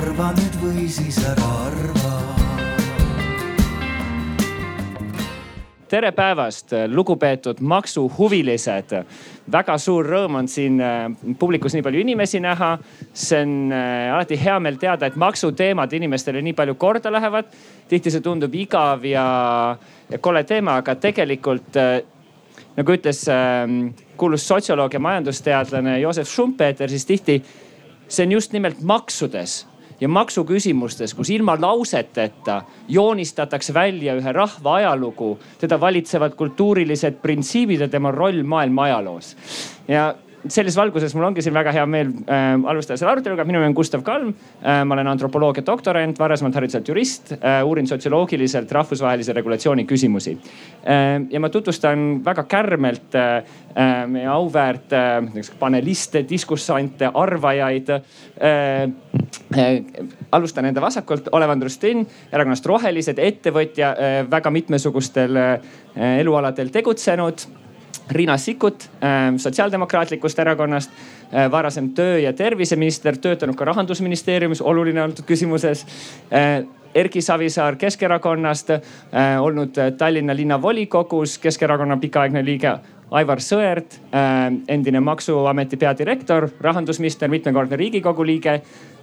arva nüüd või siis ära arva tere päevast, lugupeetud maksuhuvilised. väga suur rõõm on siin äh, publikus nii palju inimesi näha. see on äh, alati hea meel teada, et maksuteemad inimestele nii palju korda lähevad. tihti see tundub igav ja, ja kole teema, aga tegelikult äh, nagu ütles kuulus sotsioloog ja majandusteadlane Joosep Schumpeter, siis tihti see on just nimelt maksudes ja maksuküsimustes, kus ilma lauseteta joonistatakse välja ühe rahva ajalugu, teda valitsevad kultuurilised printsiibid ja tema roll maailma ajaloos. ja selles valguses mul ongi siin väga hea meel äh, alustada selle aruteluga. minu nimi on Gustav Kalm äh,. ma olen antropoloogia doktorant, varasemalt hariduselt jurist äh,. uurin sotsioloogiliselt rahvusvahelise regulatsiooni küsimusi äh,. ja ma tutvustan väga kärmelt äh, äh meie auväärt äh, paneliste, diskussante, arvajaid äh,. Äh, alustan enda vasakult, Olev Andrustin, erakonnast Rohelised, ettevõtja äh,, väga mitmesugustel äh, elualadel tegutsenud Riina Sikkut ähm, Sotsiaaldemokraatlikust Erakonnast, äh, varasem töö- ja terviseminister, töötanud ka rahandusministeeriumis, oluline antud küsimuses. Äh, Erki Savisaar Keskerakonnast, äh, olnud Tallinna linnavolikogus, Keskerakonna pikaaegne liige Aivar Sõerd, endine maksuameti peadirektor, rahandusminister, mitmekordne riigikogu liige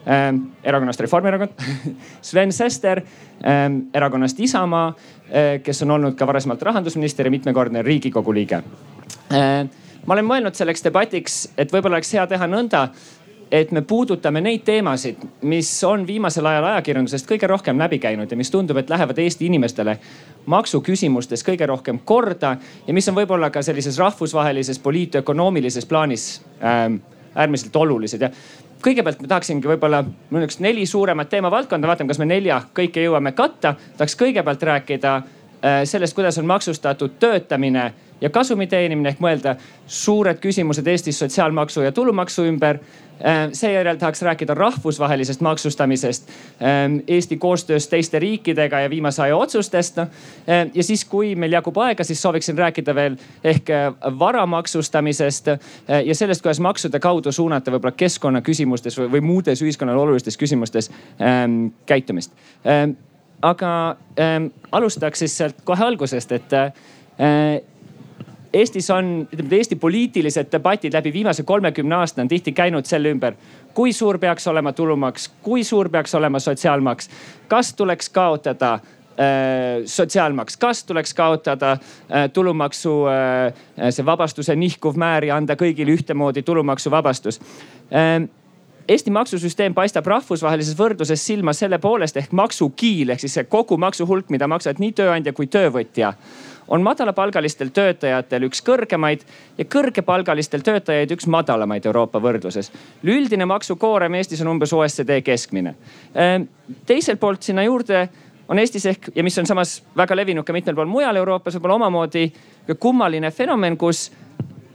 erakonnast Reformierakond Sven Sester erakonnast Isamaa, kes on olnud ka varasemalt rahandusminister ja mitmekordne riigikogu liige. Äh, ma olen mõelnud selleks debatiks, et võib-olla oleks hea teha nõnda, et me puudutame neid teemasid, mis on viimasel ajal ajakirjandusest kõige rohkem läbi käinud ja mis tundub, et lähevad Eesti inimestele maksuküsimustes kõige rohkem korda ja mis on võib-olla ka sellises rahvusvahelises poliitökonoomilises plaanis ähm, äärmiselt olulised ja kõigepealt ma tahaksingi võib-olla, mul on üks neli suuremat teemavaldkonda, vaatame, kas me nelja kõike jõuame katta. tahaks kõigepealt rääkida äh, sellest, kuidas on maksustatud töötamine ja kasumi teenimine ehk mõelda suured küsimused Eestis sotsiaalmaksu ja tulumaksu ümber. Äh, seejärel tahaks rääkida rahvusvahelisest maksustamisest, ähm, Eesti koostöös teiste riikidega ja viimase aja otsustest. Äh, ja siis, kui meil jagub aega, siis sooviksin rääkida veel ehk äh, vara maksustamisest ja sellest, kuidas maksude kaudu suunata võib-olla keskkonnaküsimustes või, või muudes ühiskonnale olulistes küsimustes käitumist aga alustaks siis sealt kohe algusest, et äh, Eestis on, ütleme Eesti poliitilised debatid läbi viimase kolmekümne aasta on tihti käinud selle ümber, kui suur peaks olema tulumaks, kui suur peaks olema sotsiaalmaks, kas tuleks kaotada äh, sotsiaalmaks, kas tuleks kaotada äh, tulumaksu äh, see vabastuse nihkuv määr ja anda kõigile ühtemoodi tulumaksuvabastus? Äh, Eesti maksusüsteem paistab rahvusvahelises võrdluses silma selle poolest ehk maksukiil ehk siis see kogu maksuhulk, mida maksavad nii tööandja kui töövõtja on madalapalgalistel töötajatel üks kõrgemaid ja kõrgepalgalistel töötajaid üks madalamaid Euroopa võrdluses. üldine maksukoorem Eestis on umbes OECD keskmine. Ehm, teiselt poolt sinna juurde on Eestis ehk ja mis on samas väga levinud ka mitmel pool mujal Euroopas, võib-olla omamoodi kummaline fenomen, kus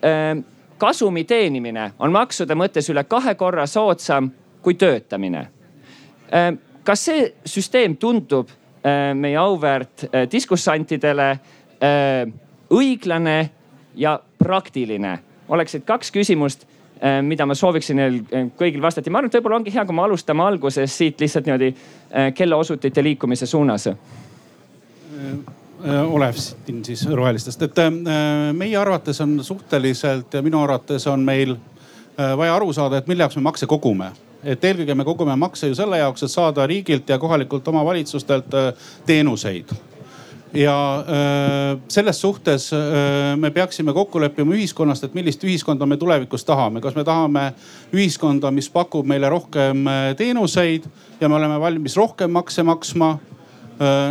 ehm, kasumi teenimine on maksude mõttes üle kahe korra soodsam kui töötamine. Ehm, kas see süsteem tundub meie auväärt diskussantidele Äh, õiglane ja praktiline. Oleksid kaks küsimust, äh, mida ma sooviksin neil äh, kõigil vastata. Ja ma arvan, et võib-olla ongi hea, kui me alustame alguses siit lihtsalt niimoodi kellaosutite liikumise suunas. Olev siin siis rohelistest, et meie arvates on suhteliselt ja minu arvates on meil vaja aru saada, et mille jaoks me makse kogume. Et eelkõige me kogume makse ju selle jaoks, et saada riigilt ja kohalikult omavalitsustelt teenuseid ja äh, selles suhtes äh, me peaksime kokku leppima ühiskonnast, et millist ühiskonda me tulevikus tahame. kas me tahame ühiskonda, mis pakub meile rohkem äh, teenuseid ja me oleme valmis rohkem makse maksma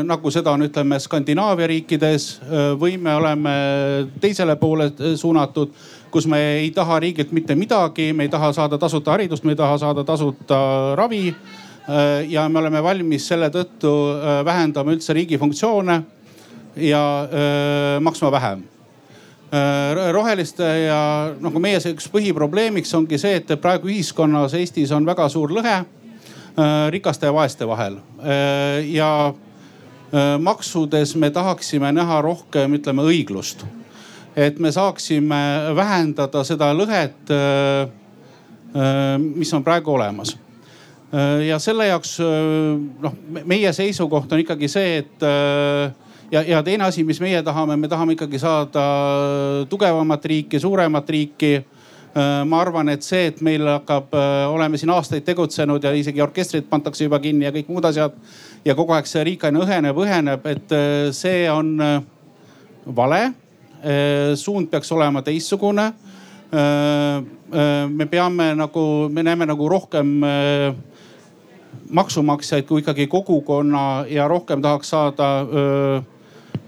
nagu seda on, ütleme Skandinaavia riikides või me oleme teisele poole suunatud, kus me ei taha riigilt mitte midagi, me ei taha saada tasuta haridust, me ei taha saada tasuta ravi. ja me oleme valmis selle tõttu vähendama üldse riigi funktsioone ja öö, maksma vähem roheliste ja nagu meie üks põhiprobleemiks ongi see, et praegu ühiskonnas Eestis on väga suur lõhe rikaste ja vaeste vahel. ja maksudes me tahaksime näha rohkem, ütleme õiglust. et me saaksime vähendada seda lõhet, mis on praegu olemas ja selle jaoks noh, meie seisukoht on ikkagi see, et ja, ja teine asi, mis meie tahame, me tahame ikkagi saada tugevamat riiki, suuremat riiki ma arvan, et see, et meil hakkab, oleme siin aastaid tegutsenud ja isegi orkestrid pandakse juba kinni ja kõik muud asjad. ja kogu aeg see riik aina õheneb, õheneb, et see on vale. suund peaks olema teistsugune. me peame nagu, me näeme nagu rohkem maksumaksjaid kui ikkagi kogukonna ja rohkem tahaks saada Äh,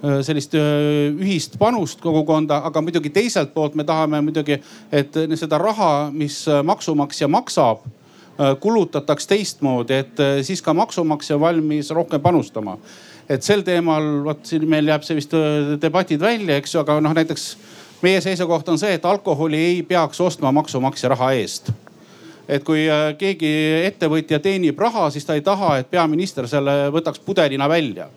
sellist äh, ühist panust kogukonda, aga muidugi teiselt poolt me tahame muidugi, et seda raha, mis äh, maksumaksja maksab, kulutataks teistmoodi, et siis ka maksumaksja valmis rohkem panustama. et sel teemal, vot siin meil jääb see vist debatid välja, eks ju, aga noh, näiteks meie seisukoht on see, et alkoholi ei peaks ostma maksumaksja raha eest et kui keegi ettevõtja teenib raha, siis ta ei taha, et peaminister selle võtaks pudelina välja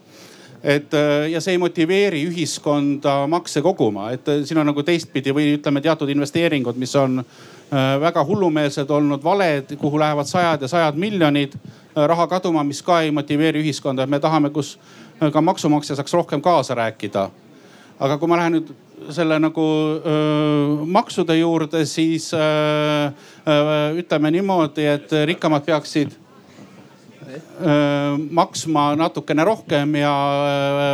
et äh, ja see ei motiveeri ühiskonda makse koguma, et äh, siin on nagu teistpidi või ütleme teatud investeeringud, mis on äh, väga hullumeelsed olnud, valed, kuhu lähevad sajad ja sajad miljonid raha kaduma, mis ka ei motiveeri ühiskonda, et me tahame, kus ka maksumaksja saaks rohkem kaasa rääkida. aga kui ma lähen nüüd selle nagu öö, maksude juurde, siis öö, öö, ütleme niimoodi, et rikkamad peaksid maksma natukene rohkem ja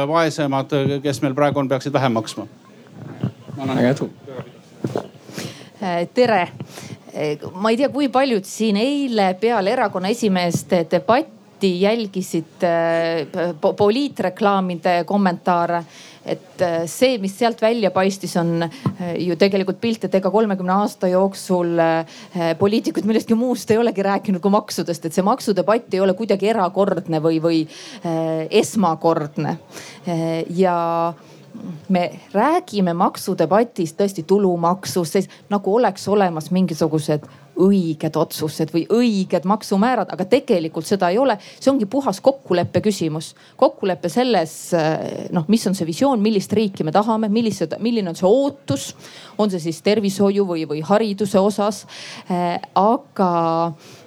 vaesemad, kes meil praegu on, peaksid vähem maksma. väga edu. tere, ma ei tea, kui paljud siin eile peale erakonna esimeeste debatti jälgisid poliitreklaamide kommentaare et äh, see, mis sealt välja paistis, on äh, ju tegelikult pilt, et ega kolmekümne aasta jooksul äh, poliitikud millestki muust ei olegi rääkinud kui maksudest, et see maksudebatt ei ole kuidagi erakordne või, või esmakordne. Ja me räägime maksudebatis tõesti tulumaksust, nagu oleks olemas mingisugused õiged otsused või õiged maksumäärad, aga tegelikult seda ei ole. see ongi puhas kokkuleppe küsimus. kokkulepe selles, noh, mis on see visioon, millist riiki me tahame, millised, milline on see ootus, on see siis tervishoiu või, või hariduse osas. aga Mm,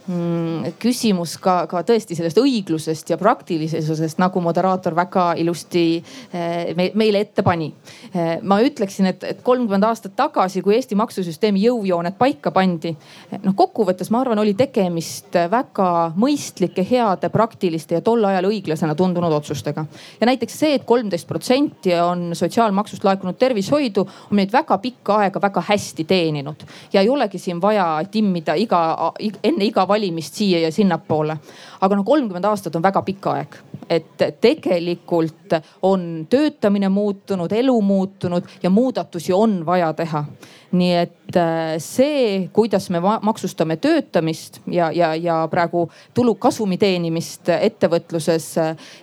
küsimus ka, ka tõesti sellest õiglusest ja praktilisusest, nagu moderaator väga ilusti eh, meile ette pani. Eh, ma ütleksin, et, et kolmkümmend aastat tagasi, kui Eesti maksusüsteemi jõujooned paika pandi, eh, noh kokkuvõttes ma arvan, oli tegemist väga mõistlike, heade, praktiliste ja tol ajal õiglasena tundunud otsustega. ja näiteks see, et kolmteist protsenti on sotsiaalmaksust laekunud tervishoidu, on meid väga pikka aega väga hästi teeninud ja ei olegi siin vaja timmida iga, enne iga valimist siia ja sinnapoole. aga noh, kolmkümmend aastat on väga pikk aeg, et tegelikult on töötamine muutunud, elu muutunud ja muudatusi on vaja teha nii et äh, see, kuidas me maksustame töötamist ja, ja, ja praegu tulu, kasumi teenimist ettevõtluses,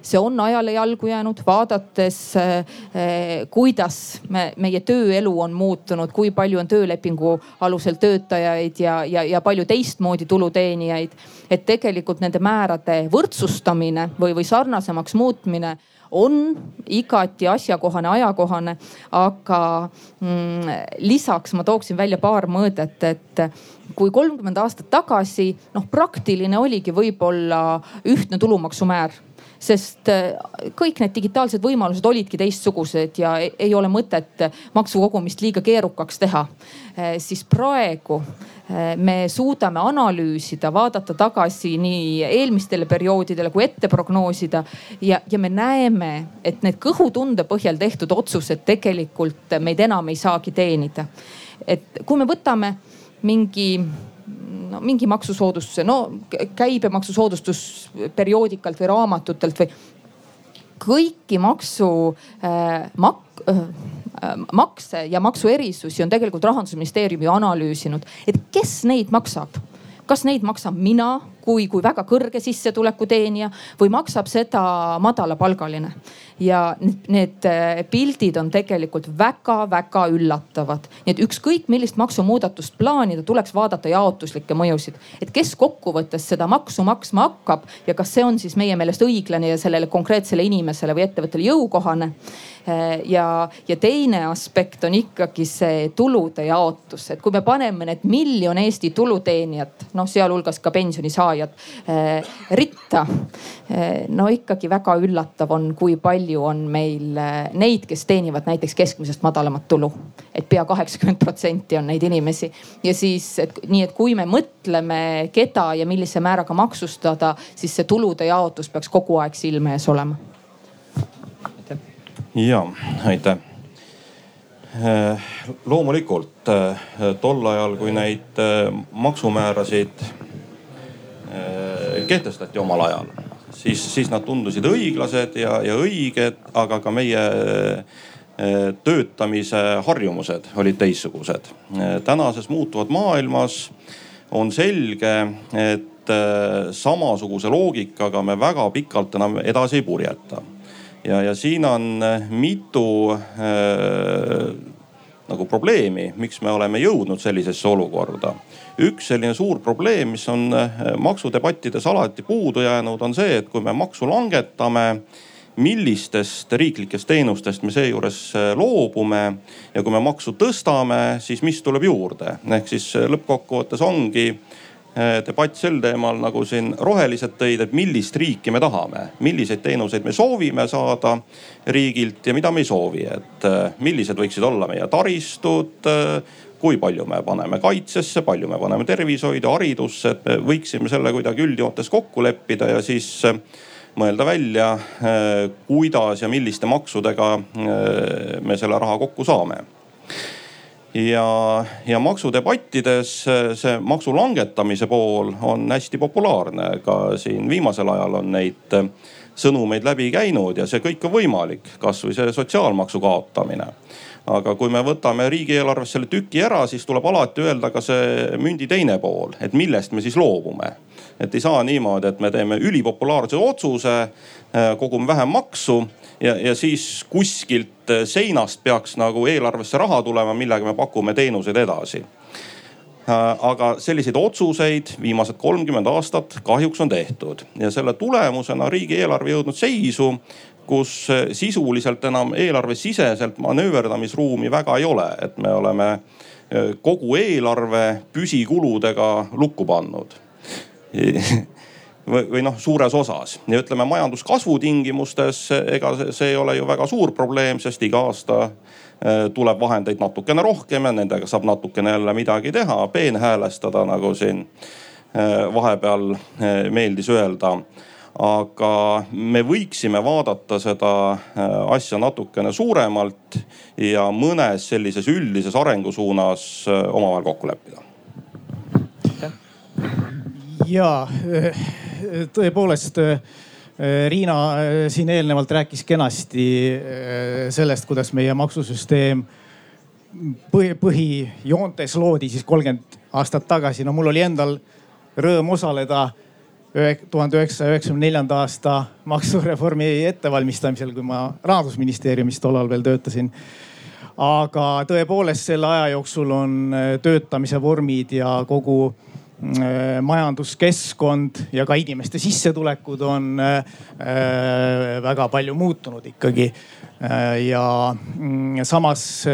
see on ajale jalgu jäänud, vaadates äh, kuidas me, meie tööelu on muutunud, kui palju on töölepingu alusel töötajaid ja, ja, ja palju teistmoodi tulu teenijaid. et tegelikult nende määrade võrdsustamine või, või sarnasemaks muutmine on igati asjakohane, ajakohane. aga mm, lisaks ma tooksin välja paar mõõdet, et kui kolmkümmend aastat tagasi noh, praktiline oligi võib-olla ühtne tulumaksumäär sest äh, kõik need digitaalsed võimalused olidki teistsugused ja ei ole mõtet maksukogumist liiga keerukaks teha. Äh, siis praegu äh, me suudame analüüsida, vaadata tagasi nii eelmistele perioodidele kui ette prognoosida ja, ja me näeme, et need kõhutunde põhjal tehtud otsused tegelikult meid enam ei saagi teenida. et kui me võtame mingi no mingi maksusoodustuse, no käibemaksusoodustus perioodikalt või raamatutelt või kõiki maksu äh, mak- äh, makse ja maksuerisusi on tegelikult rahandusministeerium ju analüüsinud, et kes neid maksab? Kas neid maksan mina kui, kui väga kõrge sissetuleku teenija või maksab seda madalapalgaline. ja need, äh, pildid on tegelikult väga-väga üllatavad. nii et ükskõik millist maksumuudatust plaanida, tuleks vaadata jaotuslikke mõjusid. et kes kokkuvõttes seda maksu maksma hakkab ja kas see on siis meie meelest õiglane ja sellele konkreetsele inimesele või ettevõttele jõukohane Äh, ja, ja teine aspekt on ikkagi see tulude jaotus, et kui me paneme need miljon Eesti tuluteenijat, noh sealhulgas ka pensionisaajad saajad ritta. no ikkagi väga üllatav on, kui palju on meil neid, kes teenivad näiteks keskmisest madalamat tulu. et pea kaheksakümmend protsenti on neid inimesi ja siis, et nii, et kui me mõtleme, keda ja millise määraga maksustada, siis see tulude jaotus peaks kogu aeg silme ees olema. ja aitäh Äh, loomulikult tol ajal, kui neid maksumäärasid kehtestati omal ajal, siis, siis nad tundusid õiglased ja, ja õiged, aga ka meie töötamise harjumused olid teistsugused. tänases muutuvas maailmas on selge, et samasuguse loogikaga me väga pikalt enam edasi ei purjeta ja, ja siin on äh, mitu äh, nagu probleemi, miks me oleme jõudnud sellisesse olukorda. Üks selline suur probleem, mis on äh, maksudebattides alati puudu jäänud, on see, et kui me maksu langetame millistest riiklikest teenustest me seejuures äh, loobume ja kui me maksu tõstame, siis mis tuleb juurde. ehk siis lõppkokkuvõttes ongi Eh, debatt sel teemal, nagu siin rohelised tõid, et millist riiki me tahame, milliseid teenuseid me soovime saada riigilt ja mida me ei soovi, et eh, millised võiksid olla meie taristud, eh, kui palju me paneme kaitsesse, palju me paneme tervishoidu, haridusse, et me võiksime selle kuidagi üldjoontes kokku leppida ja siis mõelda välja, kuidas ja milliste maksudega me selle raha kokku saame ja, ja maksudebattides see maksu langetamise pool on hästi populaarne. ka siin viimasel ajal on neid sõnumeid läbi käinud ja see kõik on võimalik, kasvõi see sotsiaalmaksu kaotamine. Aga kui me võtame riigieelarvest selle tüki ära, siis tuleb alati öelda ka see mündi teine pool, et millest me siis loobume. et ei saa niimoodi, et me teeme ülipopulaarse otsuse, kogume vähem maksu ja, ja siis kuskilt äh, seinast peaks nagu eelarvesse raha tulema, millega me pakume teenuseid edasi. Äh, aga selliseid otsuseid viimased kolmkümmend aastat kahjuks on tehtud ja selle tulemusena riigieelarve jõudnud seisu, kus äh, sisuliselt enam eelarvesiseselt manööverdamisruumi väga ei ole, et me oleme kogu eelarve püsikuludega lukku pannud. Või, või noh, suures osas. Ja ütleme majanduskasvu tingimustes, ega see ei ole ju väga suur probleem, sest iga aasta tuleb vahendeid natukene rohkem ja nendega saab natukene jälle midagi teha, peenhäälestada, nagu siin vahepeal meeldis öelda aga me võiksime vaadata seda asja natukene suuremalt ja mõnes sellises üldises arengusuunas omavahel kokku leppida. ja tõepoolest Riina siin eelnevalt rääkis kenasti sellest, kuidas meie maksusüsteem põhi, põhijoontes loodi siis kolmkümmend aastat tagasi. no mul oli endal rõõm osaleda tuhande üheksasaja üheksakümne neljanda aasta maksureformi ettevalmistamisel, kui ma rahandusministeeriumis tollal veel töötasin. aga tõepoolest selle aja jooksul on töötamise vormid ja kogu Äh, majanduskeskkond ja ka inimeste sissetulekud on äh, väga palju muutunud ikkagi. Äh, ja mm, samas,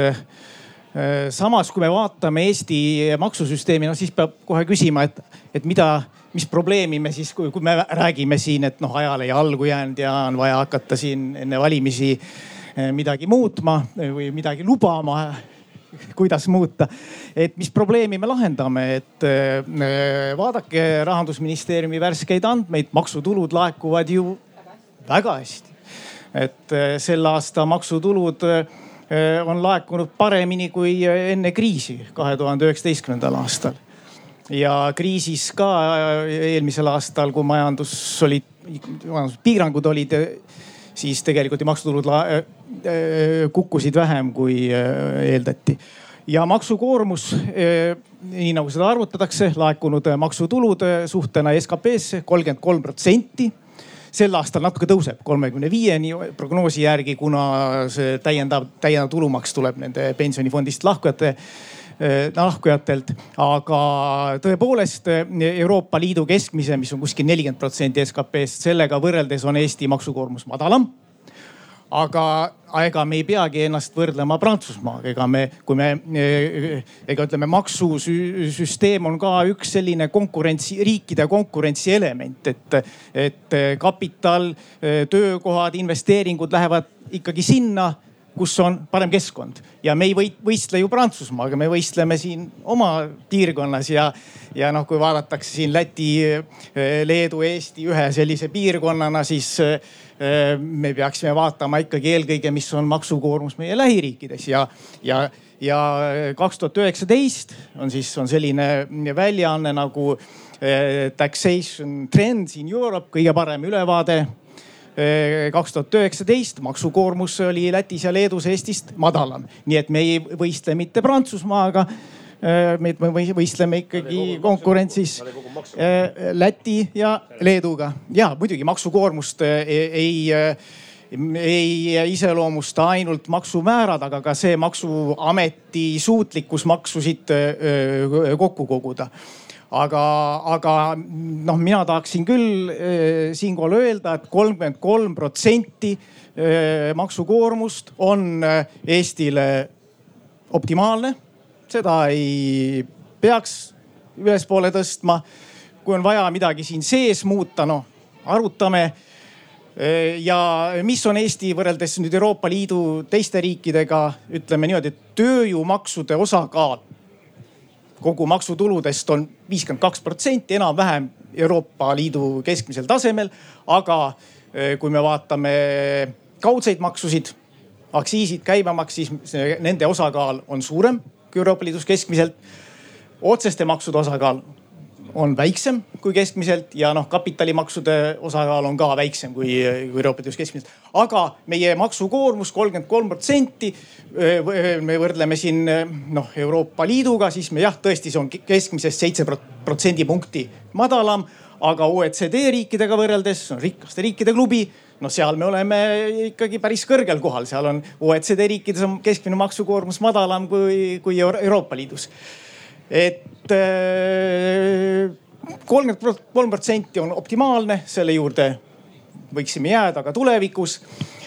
samas kui me vaatame Eesti maksusüsteemi, no siis peab kohe küsima, et, et mida, mis probleemi me siis, kui me räägime siin, et noh, ajale jalgu jäänud ja on vaja hakata siin enne valimisi midagi muutma või midagi lubama kuidas muuta. et mis probleemi me lahendame, et äh, vaadake rahandusministeeriumi värskeid andmeid, maksutulud laekuvad ju väga hästi. et äh, selle aasta maksutulud on laekunud paremini kui enne kriisi kahe tuhande üheksateistkümnendal aastal. Ja kriisis ka eelmisel aastal, kui majandus oli, majanduspiirangud olid siis tegelikult ju maksutulud äh, äh, kukkusid vähem, kui äh, eeldati. ja maksukoormus, nii nagu seda arvutatakse, laekunud maksutulud suhtena SKP-sse kolmkümmend kolm protsenti sel aastal natuke tõuseb kolmekümne viieni prognoosi järgi, kuna see täiendav, täiendav tulumaks tuleb nende pensionifondist lahkujate lahkujatelt. aga tõepoolest Euroopa Liidu keskmise, mis on kuskil nelikümmend protsenti SKP-st, sellega võrreldes on Eesti maksukoormus madalam aga ega me ei peagi ennast võrdlema Prantsusmaaga, ega me, kui me, ega ütleme, maksusüsteem on ka üks selline konkurentsi, riikide konkurentsi element, et, et kapital, töökohad, investeeringud lähevad ikkagi sinna kus on parem keskkond. Ja me ei või, võistle ju Prantsusmaaga, me võistleme siin oma piirkonnas ja, ja noh, kui vaadatakse siin Läti, Leedu, Eesti ühe sellise piirkonnana, siis me peaksime vaatama ikkagi eelkõige, mis on maksukoormus meie lähiriikides. Ja, ja, ja kaks tuhat üheksateist on siis, on selline väljaanne nagu eh, Taxation Trends in Europe, kõige parem ülevaade. eh, kaks tuhat üheksateist maksukoormus oli Lätis ja Leedus Eestist madalam, nii et me ei võistle mitte Prantsusmaaga Äh, me võistleme ikkagi konkurentsis äh, Läti ja Leeduga. Ja muidugi maksukoormust äh, ei, ei, ei iseloomusta ainult maksumäärad, aga ka see maksuameti suutlikkus maksusid kokku koguda aga, aga noh, mina tahaksin küll siinkohal öelda et, et kolmkümmend kolm protsenti maksukoormust on Eestile optimaalne seda ei peaks ülespoole tõstma. kui on vaja midagi siin sees muuta, noh arutame. ja mis on Eesti võrreldes nüüd Euroopa Liidu teiste riikidega, ütleme niimoodi, tööjõumaksude osakaal kogu maksutuludest on viiskümmend kaks protsenti, enam-vähem Euroopa Liidu keskmisel tasemel. aga eh, kui me vaatame kaudseid maksusid, aktsiisid, käibemaks, siis nende osakaal on suurem kui Euroopa Liidus keskmiselt. otseste maksude osakaal on väiksem kui keskmiselt ja noh, kapitalimaksude osakaal on ka väiksem kui, kui Euroopa Liidus keskmiselt. aga meie maksukoormus kolmkümmend kolm protsenti. me võrdleme siin noh Euroopa Liiduga, siis me jah, tõesti, see on keskmisest seitse protsendipunkti madalam. aga OECD riikidega võrreldes, rikaste riikide klubi no seal me oleme ikkagi päris kõrgel kohal, seal on OECD riikides on keskmine maksukoormus madalam kui, kui Euroopa Liidus. Et äh, kolmkümmend kolm protsenti on optimaalne, selle juurde võiksime jääda ka tulevikus.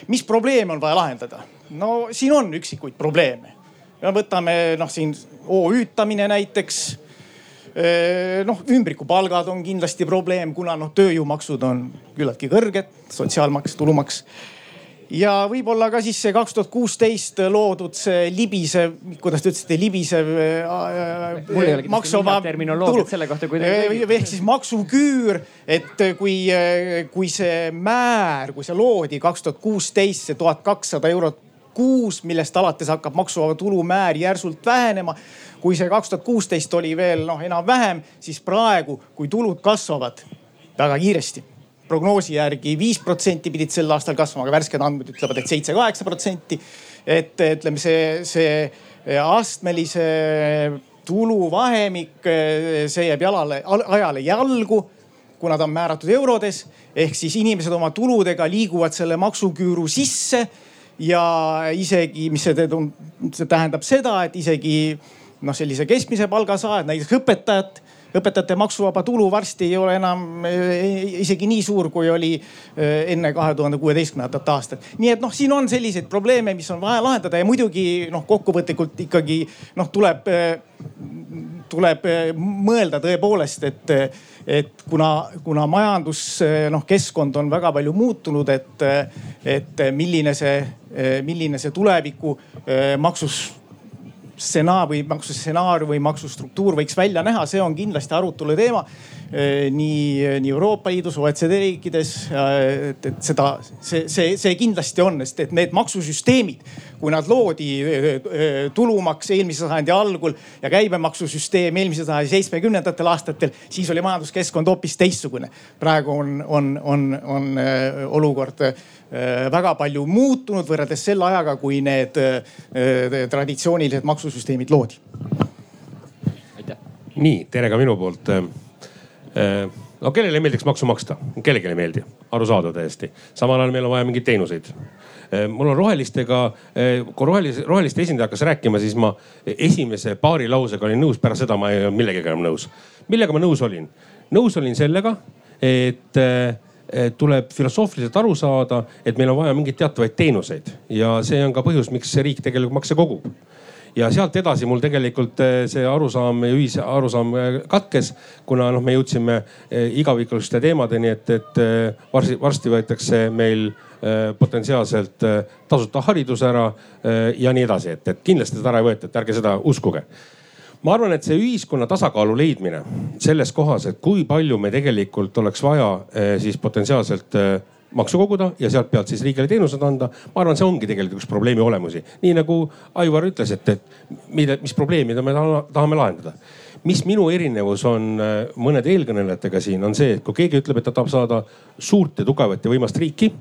mis probleeme on vaja lahendada? no siin on üksikuid probleeme. võtame noh, siin OÜ-tamine näiteks noh, ümbrikupalgad on kindlasti probleem, kuna noh, tööjõumaksud on küllaltki kõrged, sotsiaalmaks, tulumaks ja võib-olla ka siis see kaks tuhat kuusteist loodud see libisev, kuidas te ütlesite, libisev äh,. olegi maksuvaba kohta, kui. ehk siis maksuküür, et kui, kui see määr, kui see loodi kaks tuhat kuusteist, see tuhat kakssada eurot kuus, millest alates hakkab maksuvaba tulu määr järsult vähenema. kui see kaks tuhat kuusteist oli veel noh, enam-vähem, siis praegu, kui tulud kasvavad väga kiiresti prognoosi järgi viis protsenti pidid sel aastal kasvama, aga värsked andmed ütlevad, et seitse-kaheksa protsenti. et ütleme, see, see astmelise tuluvahemik, see jääb jalale, ajale jalgu kuna ta on määratud eurodes. ehk siis inimesed oma tuludega liiguvad selle maksuküüru sisse ja isegi, mis see, see tähendab seda, et isegi noh, sellise keskmise palga saajad, näiteks õpetajad õpetajate maksuvaba tulu varsti ei ole enam isegi nii suur, kui oli eh, enne kahe tuhande kuueteistkümnendat aastat. nii et noh, siin on selliseid probleeme, mis on vaja lahendada ja muidugi noh, kokkuvõtlikult ikkagi noh, tuleb, eh, tuleb mõelda tõepoolest, et, et kuna, kuna majandus noh, keskkond on väga palju muutunud, et, et milline see, milline see tuleviku maksus stsenaar või maksustsenaarium või maksustruktuur võiks välja näha, see on kindlasti arutelu teema nii, nii Euroopa Liidus, OECD riikides. et, et seda, see, see, see kindlasti on, sest et need maksusüsteemid, kui nad loodi, eh, eh, tulumaks eelmise sajandi algul ja käibemaksusüsteem eelmise sajandi seitsmekümnendatel aastatel, siis oli majanduskeskkond hoopis teistsugune. praegu on, on, on, on olukord väga palju muutunud võrreldes selle ajaga, kui need traditsioonilised maksusüsteemid loodi. nii, tere ka minu poolt. Äh, äh, no kellele ei meeldiks maksu maksta, kellelegi ei meeldi, arusaadav täiesti. samal ajal meil on vaja mingeid teenuseid. Äh, mul on rohelistega, kui roheliste, roheliste esindaja hakkas rääkima, siis ma esimese paari lausega olin nõus, pärast seda ma ei olnud millegagi enam nõus. millega ma nõus olin? nõus olin sellega, et tuleb filosoofiliselt aru saada, et meil on vaja mingeid teatavaid teenuseid ja see on ka põhjus, miks riik tegelikult makse kogub ja sealt edasi mul tegelikult eh, see arusaam, ühise arusaam eh, katkes, kuna noh, me jõudsime igavikuste teemadeni, et, et varsti, varsti võetakse meil potentsiaalselt tasuta haridus ära ja nii edasi, et, et kindlasti seda ära ei võeta, et ärge seda uskuge. Ma arvan, et see ühiskonna tasakaalu leidmine selles kohas, et kui palju me tegelikult oleks vaja siis potentsiaalselt maksu koguda ja sealt pealt siis riigile teenused anda. ma arvan, see ongi tegelikult üks probleemi olemusi. nii nagu Aivar ütles, et, et mille, mis probleemi me tahame lahendada. mis minu erinevus on äh, mõnede eelkõnelejatega siin, on see, et kui keegi ütleb, et ta tahab saada suurt ja tugevat ja võimast riiki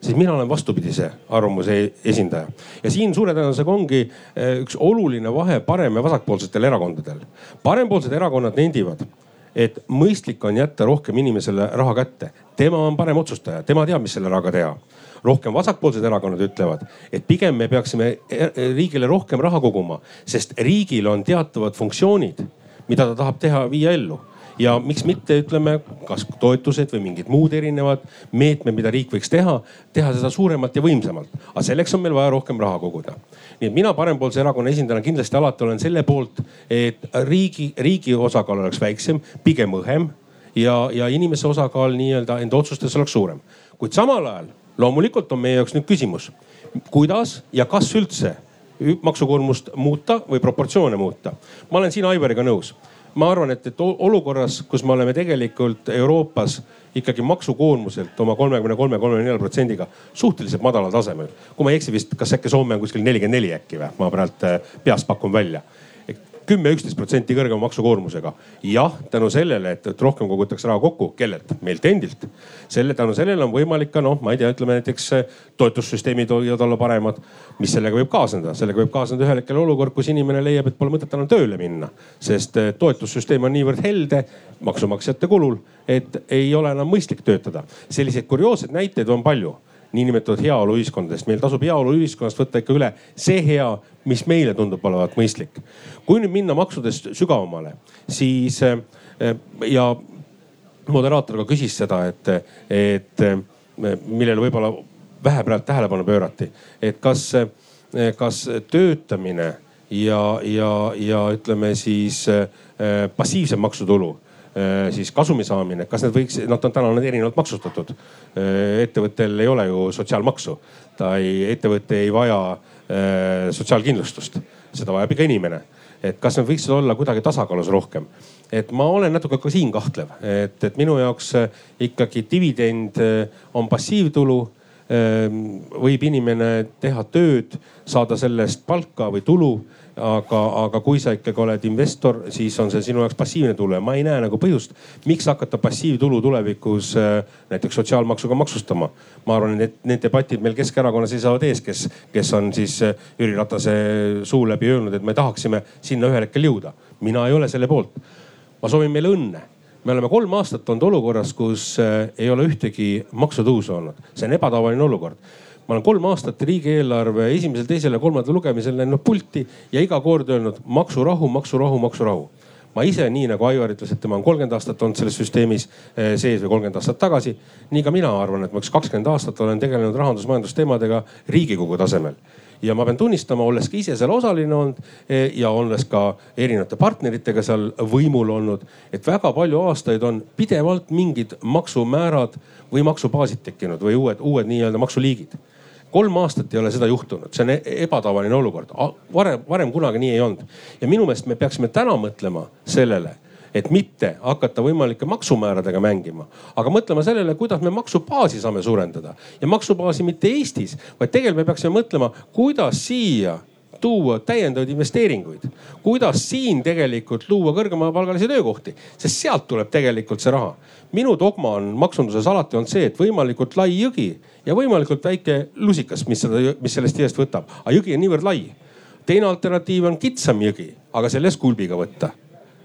siis mina olen vastupidise arvamuse e-, esindaja. ja siin suure tõenäosusega ongi äh, üks oluline vahe parem- ja vasakpoolsetel erakondadel. parempoolsed erakonnad nendivad et mõistlik on jätta rohkem inimesele raha kätte. tema on parem otsustaja, tema teab, mis selle rahaga teha. rohkem vasakpoolsed erakonnad ütlevad, et pigem me peaksime e-, riigile rohkem raha koguma, sest riigil on teatavad funktsioonid, mida ta tahab teha, viia ellu ja miks mitte, ütleme, kas toetused või mingid muud erinevad meetmed, mida riik võiks teha, teha seda suuremalt ja võimsamalt. aga selleks on meil vaja rohkem raha koguda. Nii et mina parempoolse erakonna esindajana kindlasti alati olen selle poolt, et riigi, riigi osakaal oleks väiksem, pigem õhem ja, ja inimese osakaal nii-öelda enda otsustes oleks suurem. kuid samal ajal loomulikult on meie jaoks nüüd küsimus, kuidas ja kas üldse maksukoormust muuta või proportsioone muuta. ma olen siin Aivariga nõus ma arvan, et, et olukorras, kus me oleme tegelikult Euroopas ikkagi maksukoormuselt oma kolmekümne kolme, kolmekümne nelja protsendiga suhteliselt madalal tasemel. kui ma ei eksi vist, kas äkki Soome on kuskil nelikümmend neli äkki või? ma praegu äh, peast pakun välja kümme, üksteist protsenti kõrgema maksukoormusega. jah, tänu sellele, et, et rohkem kogutakse raha kokku, kellelt? meilt endilt. selle, tänu sellele on võimalik ka noh, ma ei tea, ütleme näiteks eh, toetussüsteemid võivad olla paremad. mis sellega võib kaasneda? sellega võib kaasneda ühel hetkel olukord, kus inimene leiab, et pole mõtet enam tööle minna. sest eh, toetussüsteem on niivõrd helde maksumaksjate kulul, et ei ole enam mõistlik töötada. selliseid kurioosseid näiteid on palju niinimetatud heaoluühiskondadest. meil tasub heaoluühiskonnast võtta ikka üle see hea, mis meile tundub olevat mõistlik. kui nüüd minna maksudest sügavamale, siis eh, ja moderaator ka küsis seda, et, et eh, millele võib-olla vähe praegu tähelepanu pöörati, et kas, eh, kas töötamine ja, ja, ja ütleme siis passiivsem maksutulu siis kasumi saamine, kas need võiks, noh, ta on täna on erinevalt maksustatud. Äh, ettevõttel ei ole ju sotsiaalmaksu, ta ei, ettevõte ei vaja äh, sotsiaalkindlustust, seda vajab iga inimene. et kas need võiksid olla kuidagi tasakaalus rohkem? et ma olen natuke ka siin kahtlev, et, et minu jaoks ikkagi dividend on passiivtulu võib inimene teha tööd, saada sellest palka või tulu aga, aga kui sa ikkagi oled investor, siis on see sinu jaoks passiivne tulu ja ma ei näe nagu põhjust, miks hakata passiivtulu tulevikus äh, näiteks sotsiaalmaksuga maksustama. ma arvan, et need debatid meil Keskerakonnas seisavad ees, kes, kes on siis äh, Jüri Ratase suu läbi öelnud, et me tahaksime sinna ühel hetkel jõuda. mina ei ole selle poolt. ma soovin meile õnne me oleme kolm aastat olnud olukorras, kus äh, ei ole ühtegi maksutõusu olnud, see on ebatavaline olukord ma olen kolm aastat riigieelarve esimesel, teisel ja kolmandal lugemisel läinud pulti ja iga kord öelnud maksurahu, maksurahu, maksurahu ma ise, nii nagu Aivar ütles, et tema on kolmkümmend aastat olnud selles süsteemis eh, sees või kolmkümmend aastat tagasi. nii ka mina arvan, et ma üks kakskümmend aastat olen tegelenud rahandus-majandusteemadega riigikogu tasemel ja ma pean tunnistama, olles ka ise seal osaline olnud eh, ja olles ka erinevate partneritega seal võimul olnud, et väga palju aastaid on pidevalt mingid maksumäärad või maksubaasid tekkinud või uued, uued nii-öelda maksuliigid kolm aastat ei ole seda juhtunud, see on e-, ebatavaline olukord. varem, varem kunagi nii ei olnud. ja minu meelest me peaksime täna mõtlema sellele, et mitte hakata võimalike maksumääradega mängima, aga mõtlema sellele, kuidas me maksubaasi saame suurendada ja maksubaasi mitte Eestis, vaid tegelikult me peaksime mõtlema, kuidas siia tuua täiendavaid investeeringuid. kuidas siin tegelikult luua kõrgemapalgalisi töökohti, sest sealt tuleb tegelikult see raha. minu dogma on maksunduses alati olnud see, et võimalikult lai jõgi ja võimalikult väike lusikas, mis seda, mis sellest jõest võtab. aga jõgi on niivõrd lai. teine alternatiiv on kitsam jõgi, aga selles kulbiga võtta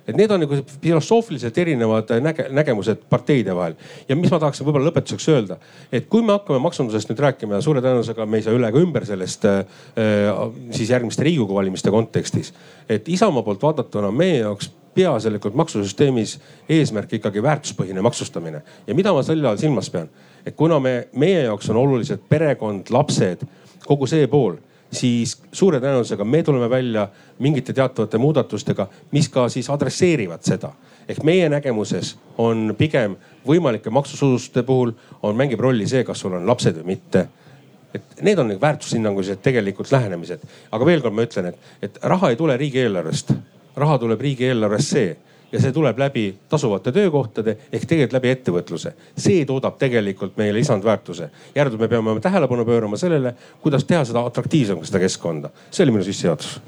et need on nagu filosoofiliselt erinevad näge, nägemused parteide vahel. ja mis ma tahaksin võib-olla lõpetuseks öelda, et kui me hakkame maksundusest nüüd rääkima ja suure tõenäosusega me ei saa üle ega ümber sellest äh, siis järgmiste riigikogu valimiste kontekstis. et Isamaa poolt vaadatuna meie jaoks peaasjalikult maksusüsteemis eesmärk ikkagi väärtuspõhine maksustamine. ja mida ma selle all silmas pean? Et kuna me, meie jaoks on olulised perekond, lapsed, kogu see pool siis suure tõenäosusega me tuleme välja mingite teatavate muudatustega, mis ka siis adresseerivad seda. ehk meie nägemuses on pigem võimalike maksusoodustuste puhul on, mängib rolli see, kas sul on lapsed või mitte et need on väärtushinnangulised tegelikult lähenemised. aga veel kord ma ütlen, et, et raha ei tule riigieelarvest, raha tuleb riigieelarvesse ja see tuleb läbi tasuvate töökohtade ehk tegelikult läbi ettevõtluse. see toodab tegelikult meile lisandväärtuse. järelikult me peame tähelepanu pöörama sellele, kuidas teha seda atraktiivsemaks, seda keskkonda. see oli minu sissejuhatus.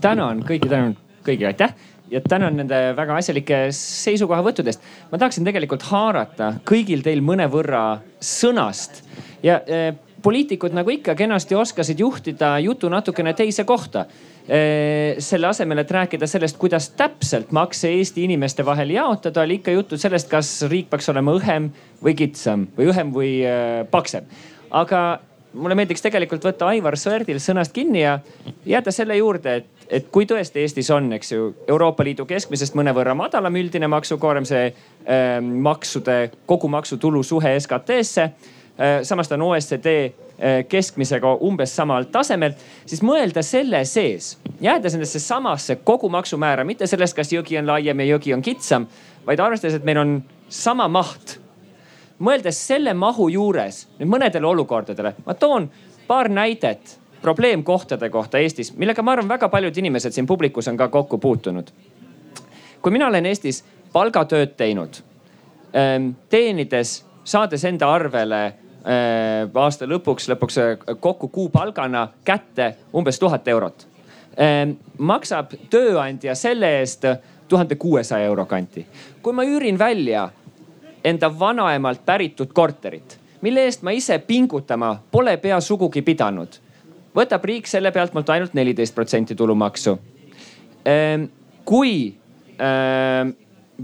tänan kõiki, tänan kõigile, aitäh ja tänan nende väga asjalike seisukohavõttudest. ma tahaksin tegelikult haarata kõigil teil mõnevõrra sõnast ja eh, poliitikud nagu ikka kenasti oskasid juhtida jutu natukene teise kohta selle asemel, et rääkida sellest, kuidas täpselt makse Eesti inimeste vahel jaotada, oli ikka juttu sellest, kas riik peaks olema õhem või kitsam või õhem või paksem. aga mulle meeldiks tegelikult võtta Aivar Sõerdil sõnast kinni ja jääda selle juurde, et, et kui tõesti Eestis on, eks ju, Euroopa Liidu keskmisest mõnevõrra madalam üldine maksukoorem, see äh, maksude kogu maksutulu suhe SKT-sse samas ta on OECD äh, keskmisega umbes samal tasemel, siis mõelda selle sees, jääda sellesse samasse kogumaksumäära, mitte sellest, kas jõgi on laiem ja jõgi on kitsam, vaid arvestades, et meil on sama maht. mõeldes selle mahu juures nüüd mõnedele olukordadele, ma toon paar näidet probleemkohtade kohta Eestis, millega ma arvan, väga paljud inimesed siin publikus on ka kokku puutunud. kui mina olen Eestis palgatööd teinud, ähm, teenides, saades enda arvele Äh, aasta lõpuks, lõpuks äh, kokku kuupalgana kätte umbes tuhat eurot. Äh, maksab tööandja selle eest tuhande kuuesaja euro kanti. kui ma üürin välja enda vanaemalt päritud korterit, mille eest ma ise pingutama pole pea sugugi pidanud, võtab riik selle pealt mult ainult neliteist protsenti tulumaksu. kui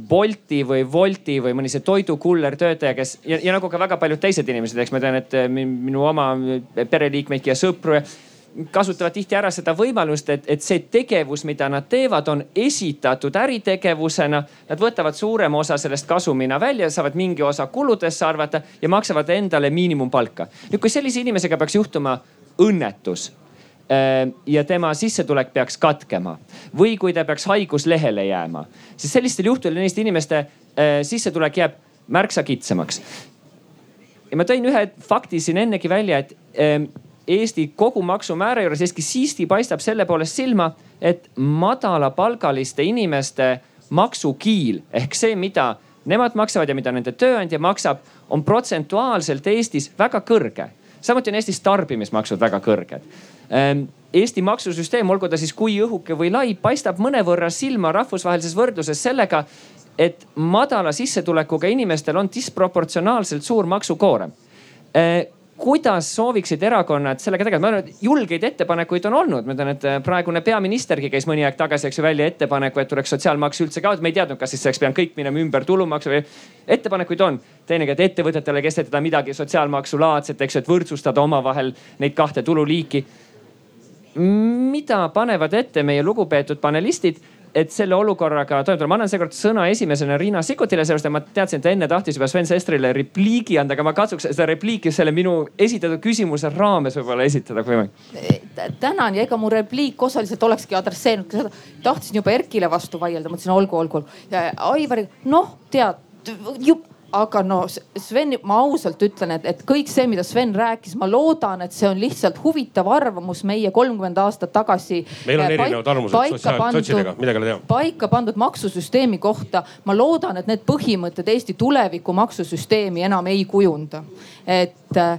Bolti või Wolti või mõni see toidukuller töötaja, kes ja, ja nagu ka väga paljud teised inimesed, eks ma tean, et eh, minu oma pereliikmeidki ja sõpru ja kasutavad tihti ära seda võimalust, et, et see tegevus, mida nad teevad, on esitatud äritegevusena. Nad võtavad suurema osa sellest kasumina välja, saavad mingi osa kuludesse arvata ja maksavad endale miinimumpalka. nüüd, kui sellise inimesega peaks juhtuma õnnetus ja tema sissetulek peaks katkema või kui ta peaks haiguslehele jääma, siis sellistel juhtudel neist inimeste äh, sissetulek jääb märksa kitsamaks. ja ma tõin ühe fakti siin ennegi välja, et ähm, Eesti kogumaksumäära juures siiski siisti paistab selle poolest silma, et madalapalgaliste inimeste maksukiil ehk see, mida nemad maksavad ja mida nende tööandja maksab, on protsentuaalselt Eestis väga kõrge. samuti on Eestis tarbimismaksud väga kõrged Ehm, Eesti maksusüsteem, olgu ta siis kui õhuke või lai, paistab mõnevõrra silma rahvusvahelises võrdluses sellega, et madala sissetulekuga inimestel on disproportsionaalselt suur maksukoorem ehm, kuidas sooviksid erakonnad sellega tegeleda? ma arvan, et julgeid ettepanekuid on olnud, ma tean, et äh, praegune peaministergi käis mõni aeg tagasi, eks ju, välja ettepaneku, et tuleks sotsiaalmaks üldse kaotada. me ei teadnud, kas siis oleks pidanud kõik minema ümber tulumaksu või. ettepanekuid on. teinekord, et ettevõtetele kehtetada midagi sotsiaalmaksulaadset, eks ju, et võrdsustada omavahel neid kahte tululiiki mida panevad ette meie lugupeetud panelistid, et selle olukorraga toime tulla. ma annan seekord sõna esimesena Riina Sikkutile, sellepärast et ma teadsin, et ta enne tahtis juba Sven Sestrile repliigi anda, aga ma katsuks seda repliiki selle minu esitatud küsimuse raames võib-olla esitada, kui võimalik. tänan ja ega mu repliik osaliselt olekski adresseerinud seda. tahtsin juba Erkile vastu vaielda, mõtlesin olgu, olgu, olgu. Aivari, noh tead aga no Sven, ma ausalt ütlen, et, et kõik see, mida Sven rääkis, ma loodan, et see on lihtsalt huvitav arvamus meie kolmkümmend aastat tagasi. meil on äh, erinevad arvamused sotsidega, midagi ei tea. paika pandud maksusüsteemi kohta, ma loodan, et need põhimõtted Eesti tuleviku maksusüsteemi enam ei kujunda. et äh,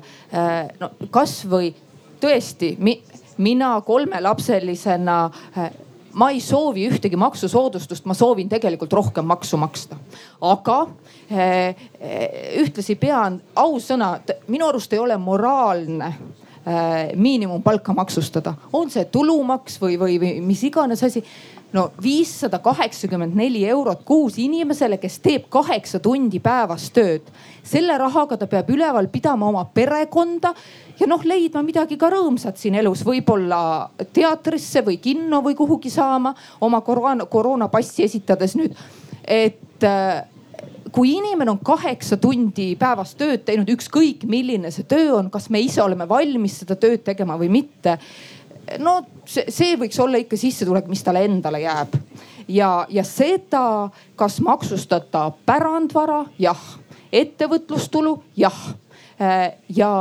no kasvõi tõesti mi, mina kolmelapselisena äh, ma ei soovi ühtegi maksusoodustust, ma soovin tegelikult rohkem maksu maksta. aga eh, eh, ühtlasi pean ausõna, minu arust ei ole moraalne eh, miinimumpalka maksustada, on see tulumaks või, või, või mis iganes asi no viissada kaheksakümmend neli eurot kuus inimesele, kes teeb kaheksa tundi päevas tööd. selle rahaga ta peab üleval pidama oma perekonda ja noh, leidma midagi ka rõõmsat siin elus, võib-olla teatrisse või kinno või kuhugi saama oma koroona, koroonapassi esitades nüüd. et kui inimene on kaheksa tundi päevas tööd teinud, ükskõik milline see töö on, kas me ise oleme valmis seda tööd tegema või mitte. no see, see võiks olla ikka sissetulek, mis talle endale jääb ja, ja seda, kas maksustada pärandvara, jah, ettevõtlustulu, jah ja,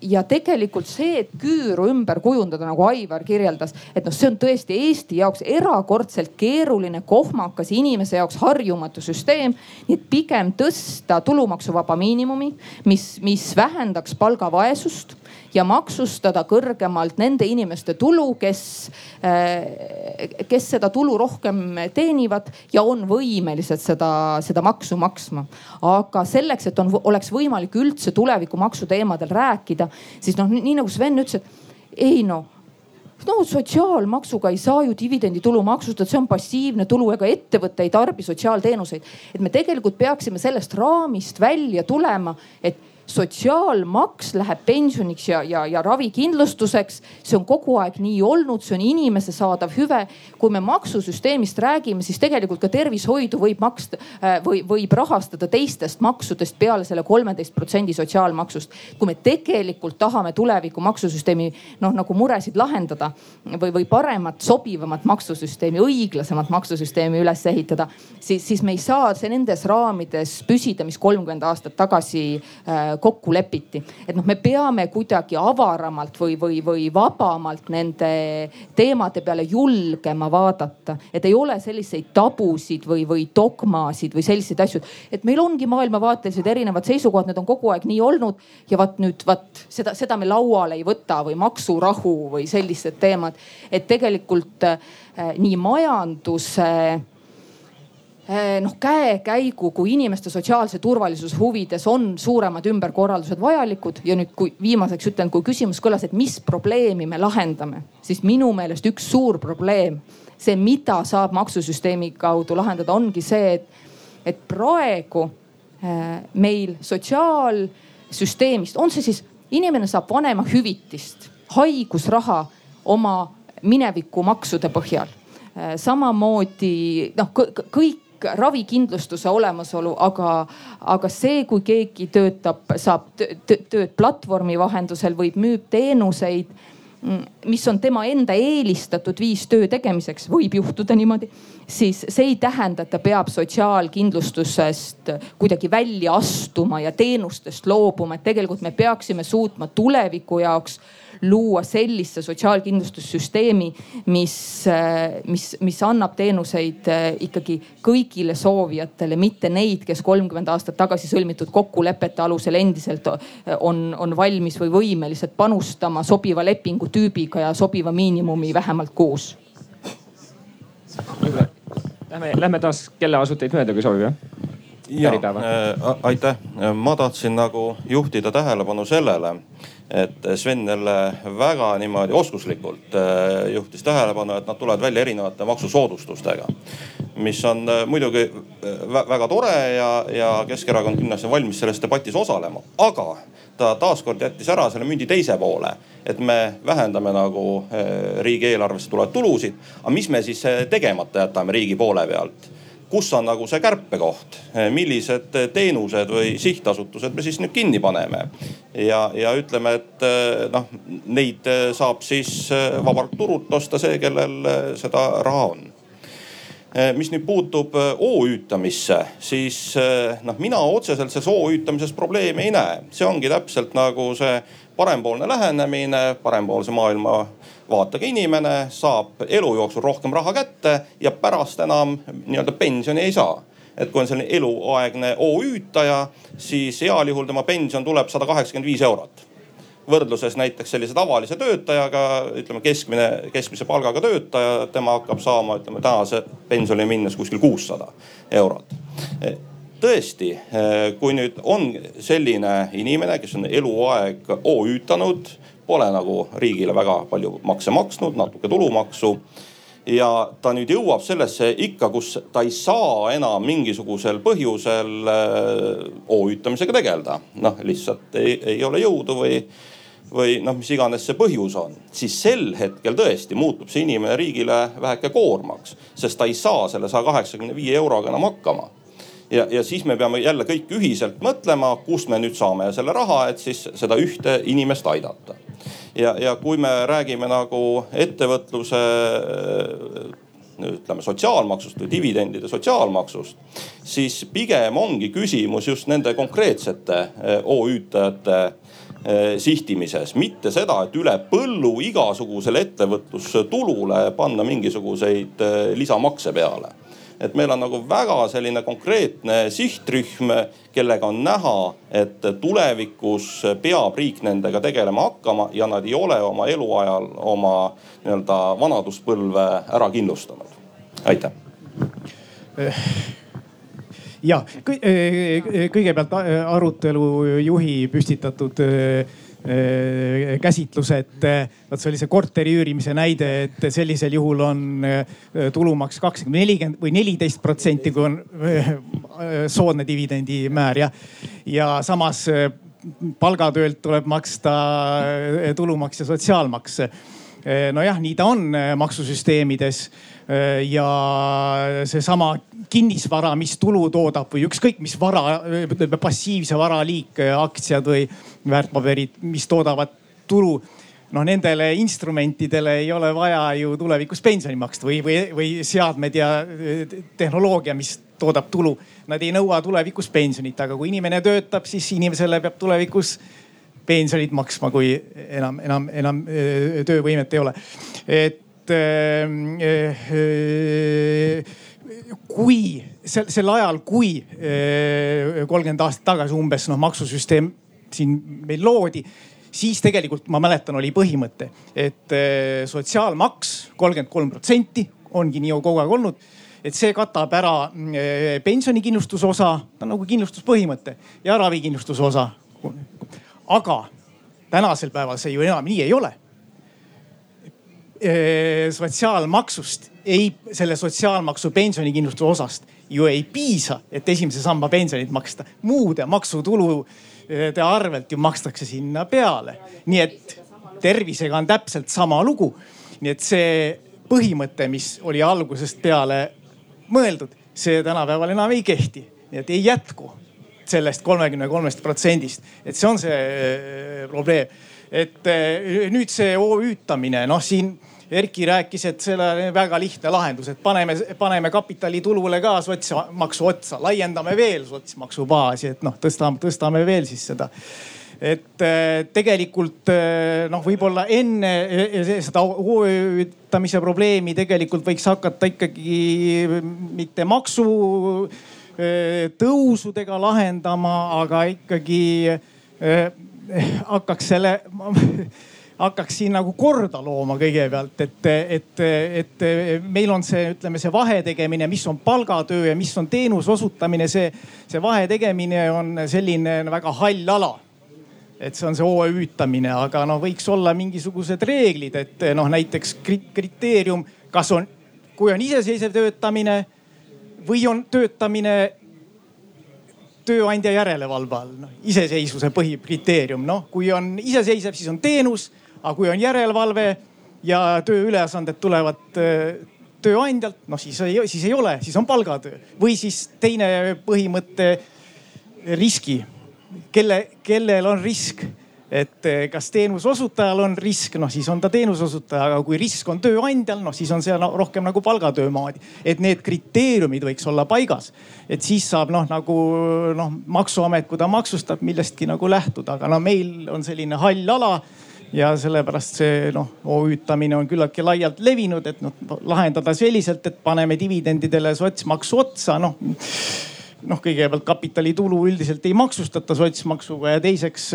ja tegelikult see, et küüru ümber kujundada, nagu Aivar kirjeldas, et noh, see on tõesti Eesti jaoks erakordselt keeruline, kohmakas, inimese jaoks harjumatu süsteem. nii et pigem tõsta tulumaksuvaba miinimumi, mis, mis vähendaks palgavaesust ja maksustada kõrgemalt nende inimeste tulu, kes, äh, kes seda tulu rohkem teenivad ja on võimelised seda, seda maksu maksma. aga selleks, et on, oleks võimalik üldse tulevikumaksu teemadel rääkida, siis noh, nii nagu Sven ütles, et ei noh no sotsiaalmaksuga ei saa ju dividenditulu maksustada, see on passiivne tulu, ega ettevõte ei tarbi sotsiaalteenuseid. et me tegelikult peaksime sellest raamist välja tulema, et sotsiaalmaks läheb pensioniks ja, ja, ja ravikindlustuseks. see on kogu aeg nii olnud, see on inimese saadav hüve. kui me maksusüsteemist räägime, siis tegelikult ka tervishoidu võib maksta äh, või võib rahastada teistest maksudest peale selle kolmeteist protsendi sotsiaalmaksust. kui me tegelikult tahame tuleviku maksusüsteemi noh nagu muresid lahendada või, või paremat, sobivamat maksusüsteemi, õiglasemat maksusüsteemi üles ehitada, siis, siis me ei saa nendes raamides püsida, mis kolmkümmend aastat tagasi äh, kokku lepiti. et noh, me peame kuidagi avaramalt või, või, või vabamalt nende teemade peale julgema vaadata. et ei ole selliseid tabusid või, või dogmasid või selliseid asju. et meil ongi maailmavaatelised erinevad seisukohad, need on kogu aeg nii olnud. ja vaat nüüd vaat seda, seda me lauale ei võta või maksurahu või sellised teemad. et tegelikult äh, nii majanduse Eh, noh käekäigu kui inimeste sotsiaalse turvalisuse huvides on suuremad ümberkorraldused vajalikud. Ja nüüd, kui viimaseks ütlen, kui küsimus kõlas, et mis probleemi me lahendame, siis minu meelest üks suur probleem, see, mida saab maksusüsteemi kaudu lahendada, ongi see, et, et praegu äh, meil sotsiaalsüsteemist, on see siis inimene saab vanemahüvitist, haigusraha oma mineviku maksude põhjal. Äh, samamoodi noh, kõik ravikindlustuse olemasolu, aga, aga see, kui keegi töötab, saab tööd platvormi vahendusel või müüb teenuseid mis on tema enda eelistatud viis töö tegemiseks, võib juhtuda niimoodi, siis see ei tähenda, et ta peab sotsiaalkindlustusest kuidagi välja astuma ja teenustest loobuma, et tegelikult me peaksime suutma tuleviku jaoks luua sellise sotsiaalkindlustussüsteemi, mis, mis, mis annab teenuseid eh, ikkagi kõigile soovijatele, mitte neid, kes kolmkümmend aastat tagasi sõlmitud kokkulepete alusel endiselt eh, on, on valmis või võimelised panustama sobiva lepingutüübiga ja sobiva miinimumi vähemalt kuus. Lähme, lähme taas kellaasuteid mööda, kui sobib jah? ja, äh, aitäh, ma tahtsin nagu juhtida tähelepanu sellele et Sven jälle väga niimoodi oskuslikult äh, juhtis tähelepanu, et nad tulevad välja erinevate maksusoodustustega. mis on äh, muidugi äh, väga tore ja, ja Keskerakond kindlasti on valmis selles debatis osalema, aga ta taaskord jättis ära selle mündi teise poole. et me vähendame nagu riigieelarvesse tulevaid tulusid, aga mis me siis tegemata jätame riigi poole pealt kus on nagu see kärpekoht, millised teenused või sihtasutused me siis nüüd kinni paneme. ja, ja ütleme, et noh, neid saab siis vabalt turult osta see, kellel seda raha on mis nüüd puutub OÜ-tamisse, siis noh, mina otseselt selles OÜ-tamises probleemi ei näe. see ongi täpselt nagu see parempoolne lähenemine, parempoolse maailma vaatega inimene saab elu jooksul rohkem raha kätte ja pärast enam nii-öelda pensioni ei saa et kui on selline eluaegne OÜ-taja, siis heal juhul tema pension tuleb sada kaheksakümmend viis eurot. võrdluses näiteks sellise tavalise töötajaga, ütleme keskmine, keskmise palgaga töötaja, tema hakkab saama, ütleme tänase pensioni minnes kuskil kuussada eurot tõesti, kui nüüd on selline inimene, kes on eluaeg OÜ-tanud pole nagu riigile väga palju makse maksnud, natuke tulumaksu. Ja ta nüüd jõuab sellesse ikka, kus ta ei saa enam mingisugusel põhjusel äh, OÜ-tamisega tegeleda. noh, lihtsalt ei, ei ole jõudu või, või noh, mis iganes see põhjus on, siis sel hetkel tõesti muutub see inimene riigile väheke koormaks, sest ta ei saa selle saja kaheksakümne viie euroga enam hakkama ja, ja siis me peame jälle kõik ühiselt mõtlema, kust me nüüd saame selle raha, et siis seda ühte inimest aidata. ja, ja kui me räägime nagu ettevõtluse ütleme sotsiaalmaksust või dividendide sotsiaalmaksust, siis pigem ongi küsimus just nende konkreetsete eh, OÜ-tajate eh, sihtimises, mitte seda, et üle põllu igasugusele ettevõtlustulule panna mingisuguseid lisamakse peale et meil on nagu väga selline konkreetne sihtrühm, kellega on näha, et tulevikus peab riik nendega tegelema hakkama ja nad ei ole oma eluajal oma nii-öelda vanaduspõlve ära kindlustanud. aitäh ja kõigepealt arutelu juhi püstitatud käsitlus, et äh, vot see oli see korteri üürimise näide, et sellisel juhul on äh, tulumaks kakskümmend, nelikümmend või neliteist protsenti, kui on soodne dividendimäär ja, ja samas palgatöölt tuleb maksta tulumaks ja sotsiaalmaks. nojah, nii ta on maksusüsteemides ja seesama kinnisvara, mis tulu toodab või ükskõik mis vara, passiivse vara liik, aktsiad või väärtpaberid, mis toodavad tulu noh, nendele instrumentidele ei ole vaja ju tulevikus pensioni maksta või, või, või seadmed ja tehnoloogia, mis toodab tulu. Nad ei nõua tulevikus pensionit, aga kui inimene töötab, siis inimesele peab tulevikus pensionit maksma, kui enam, enam, enam töövõimet ei ole. et Äh, äh, kui sel, sel ajal, kui äh, kolmkümmend aastat tagasi umbes noh, maksusüsteem siin meil loodi, siis tegelikult ma mäletan, oli põhimõte, et sotsiaalmaks kolmkümmend kolm protsenti ongi nii kogu aeg olnud et see katab ära pensionikindlustuse osa, ta on nagu kindlustuspõhimõte ja ravikindlustuse osa. aga tänasel päeval see ju enam nii ei ole sotsiaalmaksust ei, selle sotsiaalmaksu pensionikindlustuse osast ju ei piisa, et esimese samba pensionit maksta. muude maksutulude arvelt ju makstakse sinna peale. nii et tervisega on täpselt sama lugu. nii et see põhimõte, mis oli algusest peale mõeldud, see tänapäeval enam ei kehti. nii et ei jätku sellest kolmekümne kolmest protsendist, et see on see äh, probleem et äh, nüüd see OÜ-tamine, noh siin Erki rääkis, et selle väga lihtne lahendus, et paneme, paneme kapitalitulule ka sotsmaksu otsa, laiendame veel sotsmaksubaasi, et noh, tõstame, tõstame veel siis seda. Et äh, tegelikult äh, noh, võib-olla enne seda OÜ-tamise probleemi tegelikult võiks hakata ikkagi mitte maksu tõusudega lahendama, aga ikkagi hakkaks selle hakkaks siin nagu korda looma kõigepealt, et, et, et meil on see, ütleme, see vahetegemine, mis on palgatöö ja mis on teenuse osutamine, see, see vahetegemine on selline väga hall ala. Et see on see OÜ-tamine, aga noh, võiks olla mingisugused reeglid, et noh, näiteks kriteerium, kas on, kui on iseseisev töötamine või on töötamine tööandja järelevalve all, noh iseseisvuse põhikriteerium, noh kui on iseseisev, siis on teenus aga kui on järelevalve ja tööülesanded tulevad äh, tööandjalt, noh siis siis ei ole, siis on palgatöö või siis teine põhimõte, riski. kelle, kellel on risk, et äh, kas teenuse osutajal on risk, noh siis on ta teenuse osutaja, aga kui risk on tööandjal, noh siis on see rohkem nagu palgatöö moodi. et need kriteeriumid võiks olla paigas, et siis saab noh, nagu noh, maksuamet, kui ta maksustab, millestki nagu lähtuda, aga no meil on selline hall ala ja sellepärast see noh, OÜ-tamine on küllaltki laialt levinud, et noh lahendada selliselt, et paneme dividendidele sotsmaksu otsa, noh noh, kõigepealt kapitalitulu üldiselt ei maksustata sotsmaksuga ja teiseks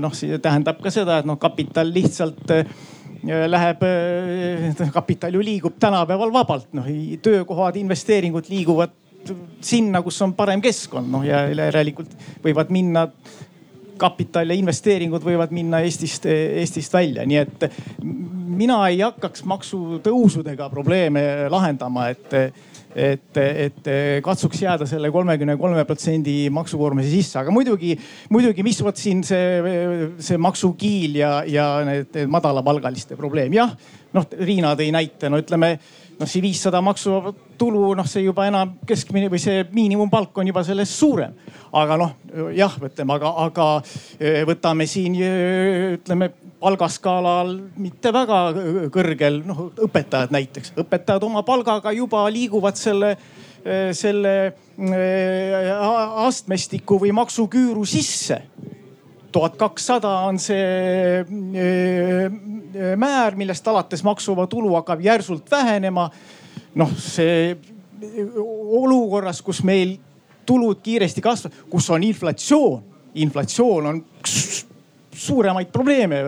noh, see tähendab ka seda, et noh, kapital lihtsalt läheb, kapital ju liigub tänapäeval vabalt, noh töökohad, investeeringud liiguvad sinna, kus on parem keskkond, noh ja järelikult võivad minna kapital ja investeeringud võivad minna Eestist, Eestist välja, nii et mina ei hakkaks maksutõusudega probleeme lahendama, et et, et katsuks jääda selle kolmekümne kolme protsendi maksukoormuse sisse, aga muidugi, muidugi, mis vot siin see, see maksukiil ja, ja need madalapalgaliste probleem, jah. noh, Riina tõi näite, no ütleme noh, see viissada maksuvaba tulu, noh, see juba enam keskmine või see miinimumpalk on juba sellest suurem. aga noh, jah, ütleme, aga, aga eh, võtame siin ütleme palgaskaalal mitte väga kõrgel, noh õpetajad näiteks, õpetajad oma palgaga juba liiguvad selle eh, selle eh, astmestiku või maksuküüru sisse. tuhat kakssada on see määr, millest alates maksuvaba tulu hakkab järsult vähenema. noh, see olukorras, kus meil tulud kiiresti kasvavad, kus on inflatsioon, inflatsioon on suuremaid probleeme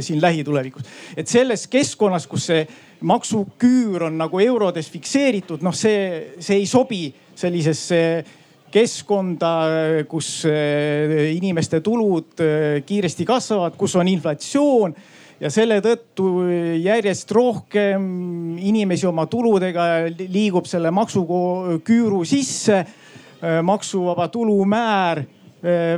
siin lähitulevikus. et selles keskkonnas, kus see maksuküür on nagu eurodes fikseeritud, noh, see, see ei sobi sellisesse keskkonda, kus eh, inimeste tulud eh, kiiresti kasvavad, kus on inflatsioon ja selle tõttu järjest rohkem inimesi oma tuludega liigub selle maksuküüru sisse. Maksuvaba tulu määr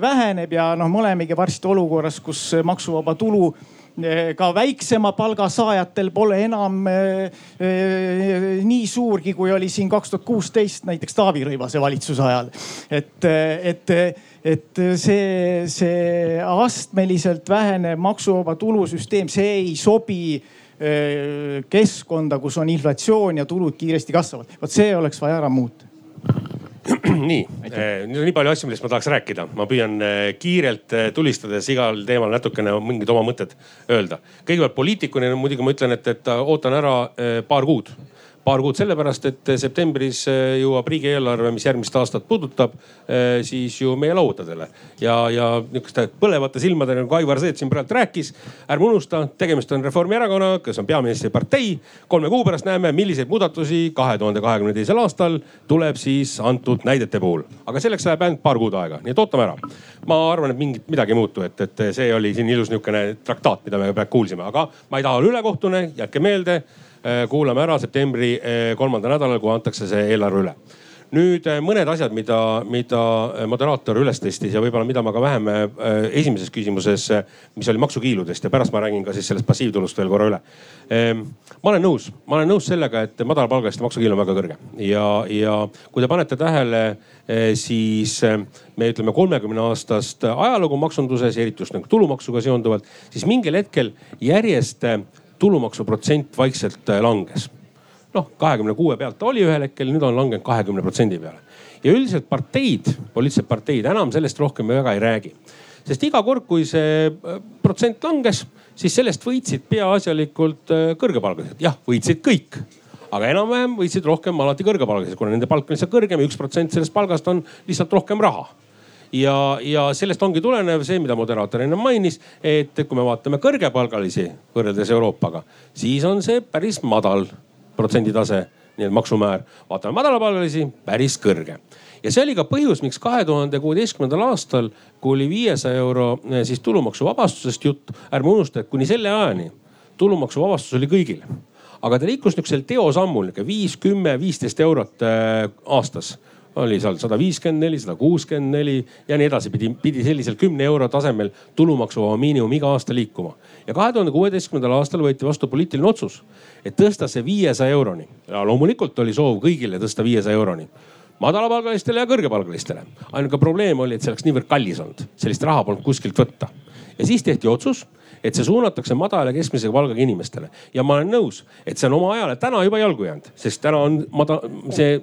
väheneb ja noh, me olemegi varsti olukorras, kus maksuvaba tulu Eh, ka väiksema palga saajatel pole enam eh, eh, nii suurgi, kui oli siin kaks tuhat kuusteist näiteks Taavi Rõivase valitsuse ajal. et, et, et see, see astmeliselt vähenev maksuvaba tulusüsteem, see ei sobi keskkonda, kus on inflatsioon ja tulud kiiresti kasvavad. vot see oleks vaja ära muuta nii, eh, nüüd on nii palju asju, millest ma tahaks rääkida, ma püüan eh, kiirelt eh, tulistades igal teemal natukene mingid oma mõtted öelda. kõigepealt poliitikuna muidugi ma ütlen, et, et ootan ära paar kuud paar kuud sellepärast, et septembris äh, jõuab riigieelarve, mis järgmist aastat puudutab, äh, siis ju meie lauadele. ja, ja nihukeste põlevate silmadega nagu Aivar Seet siin praegu rääkis, ärme unusta, tegemist on Reformierakonnaga, kes on peaministripartei. kolme kuu pärast näeme, milliseid muudatusi kahe tuhande kahekümne teisel aastal tuleb siis antud näidete puhul. aga selleks läheb ainult paar kuud aega, nii et ootame ära. ma arvan, et mingit midagi ei muutu, et, et see oli siin ilus nihukene traktaat, mida me praegu kuulsime, aga ma ei taha olla ülekohtune, jätke meelde kuulame ära septembri äh, kolmandal nädalal, kui antakse see eelarve üle nüüd äh, mõned asjad, mida, mida moderaator üles tõstis ja võib-olla mida ma ka vähem esimeses küsimuses, mis oli maksukiiludest ja pärast ma räägin ka siis sellest passiivtulust veel korra üle. Ähm, ma olen nõus, ma olen nõus sellega, et madalapalgaliste maksukiil on väga kõrge ja, ja kui te panete tähele, siis me ütleme kolmekümne aastast ajalugu maksunduses eriti just nagu tulumaksuga seonduvalt, siis mingil hetkel järjest tulumaksuprotsent vaikselt äh, langes. noh, kahekümne kuue pealt ta oli ühel hetkel, nüüd on langenud kahekümne protsendi peale. ja üldiselt parteid, poliitilised parteid enam sellest rohkem väga ei räägi. sest iga kord, kui see äh, protsent langes, siis sellest võitsid peaasjalikult äh, kõrgepalgalised. jah, võitsid kõik aga enam-vähem võitsid rohkem alati kõrgepalgalised, kuna nende palk on lihtsalt kõrgem ja üks protsent sellest palgast on lihtsalt rohkem raha ja, ja sellest ongi tulenev see, mida moderaator enne mainis, et kui me vaatame kõrgepalgalisi võrreldes Euroopaga, siis on see päris madal protsenditase, nii et maksumäär. vaatame madalapalgalisi, päris kõrge ja see oli ka põhjus, miks kahe tuhande kuueteistkümnendal aastal, kui oli viiesaja euro eh, siis tulumaksuvabastusest jutt, ärme unusta, et kuni selle ajani tulumaksuvabastus oli kõigil. aga ta liikus niisugusel teosammul nihuke viis, kümme, viisteist eurot eh, aastas oli seal sada viiskümmend neli, sada kuuskümmend neli ja nii edasi, pidi, pidi sellisel kümne euro tasemel tulumaksuvaba miinimum iga aasta liikuma. ja kahe tuhande kuueteistkümnendal aastal võeti vastu poliitiline otsus, et tõsta see viiesaja euroni. ja loomulikult oli soov kõigile tõsta viiesaja euroni madalapalgalistele ja kõrgepalgalistele. ainuke probleem oli, et see oleks niivõrd kallis olnud, sellist raha polnud kuskilt võtta. ja siis tehti otsus, et see suunatakse madala ja keskmise palgaga inimestele ja ma olen nõus, et see on oma ajale täna juba jalgu jäänud, sest täna on madal, see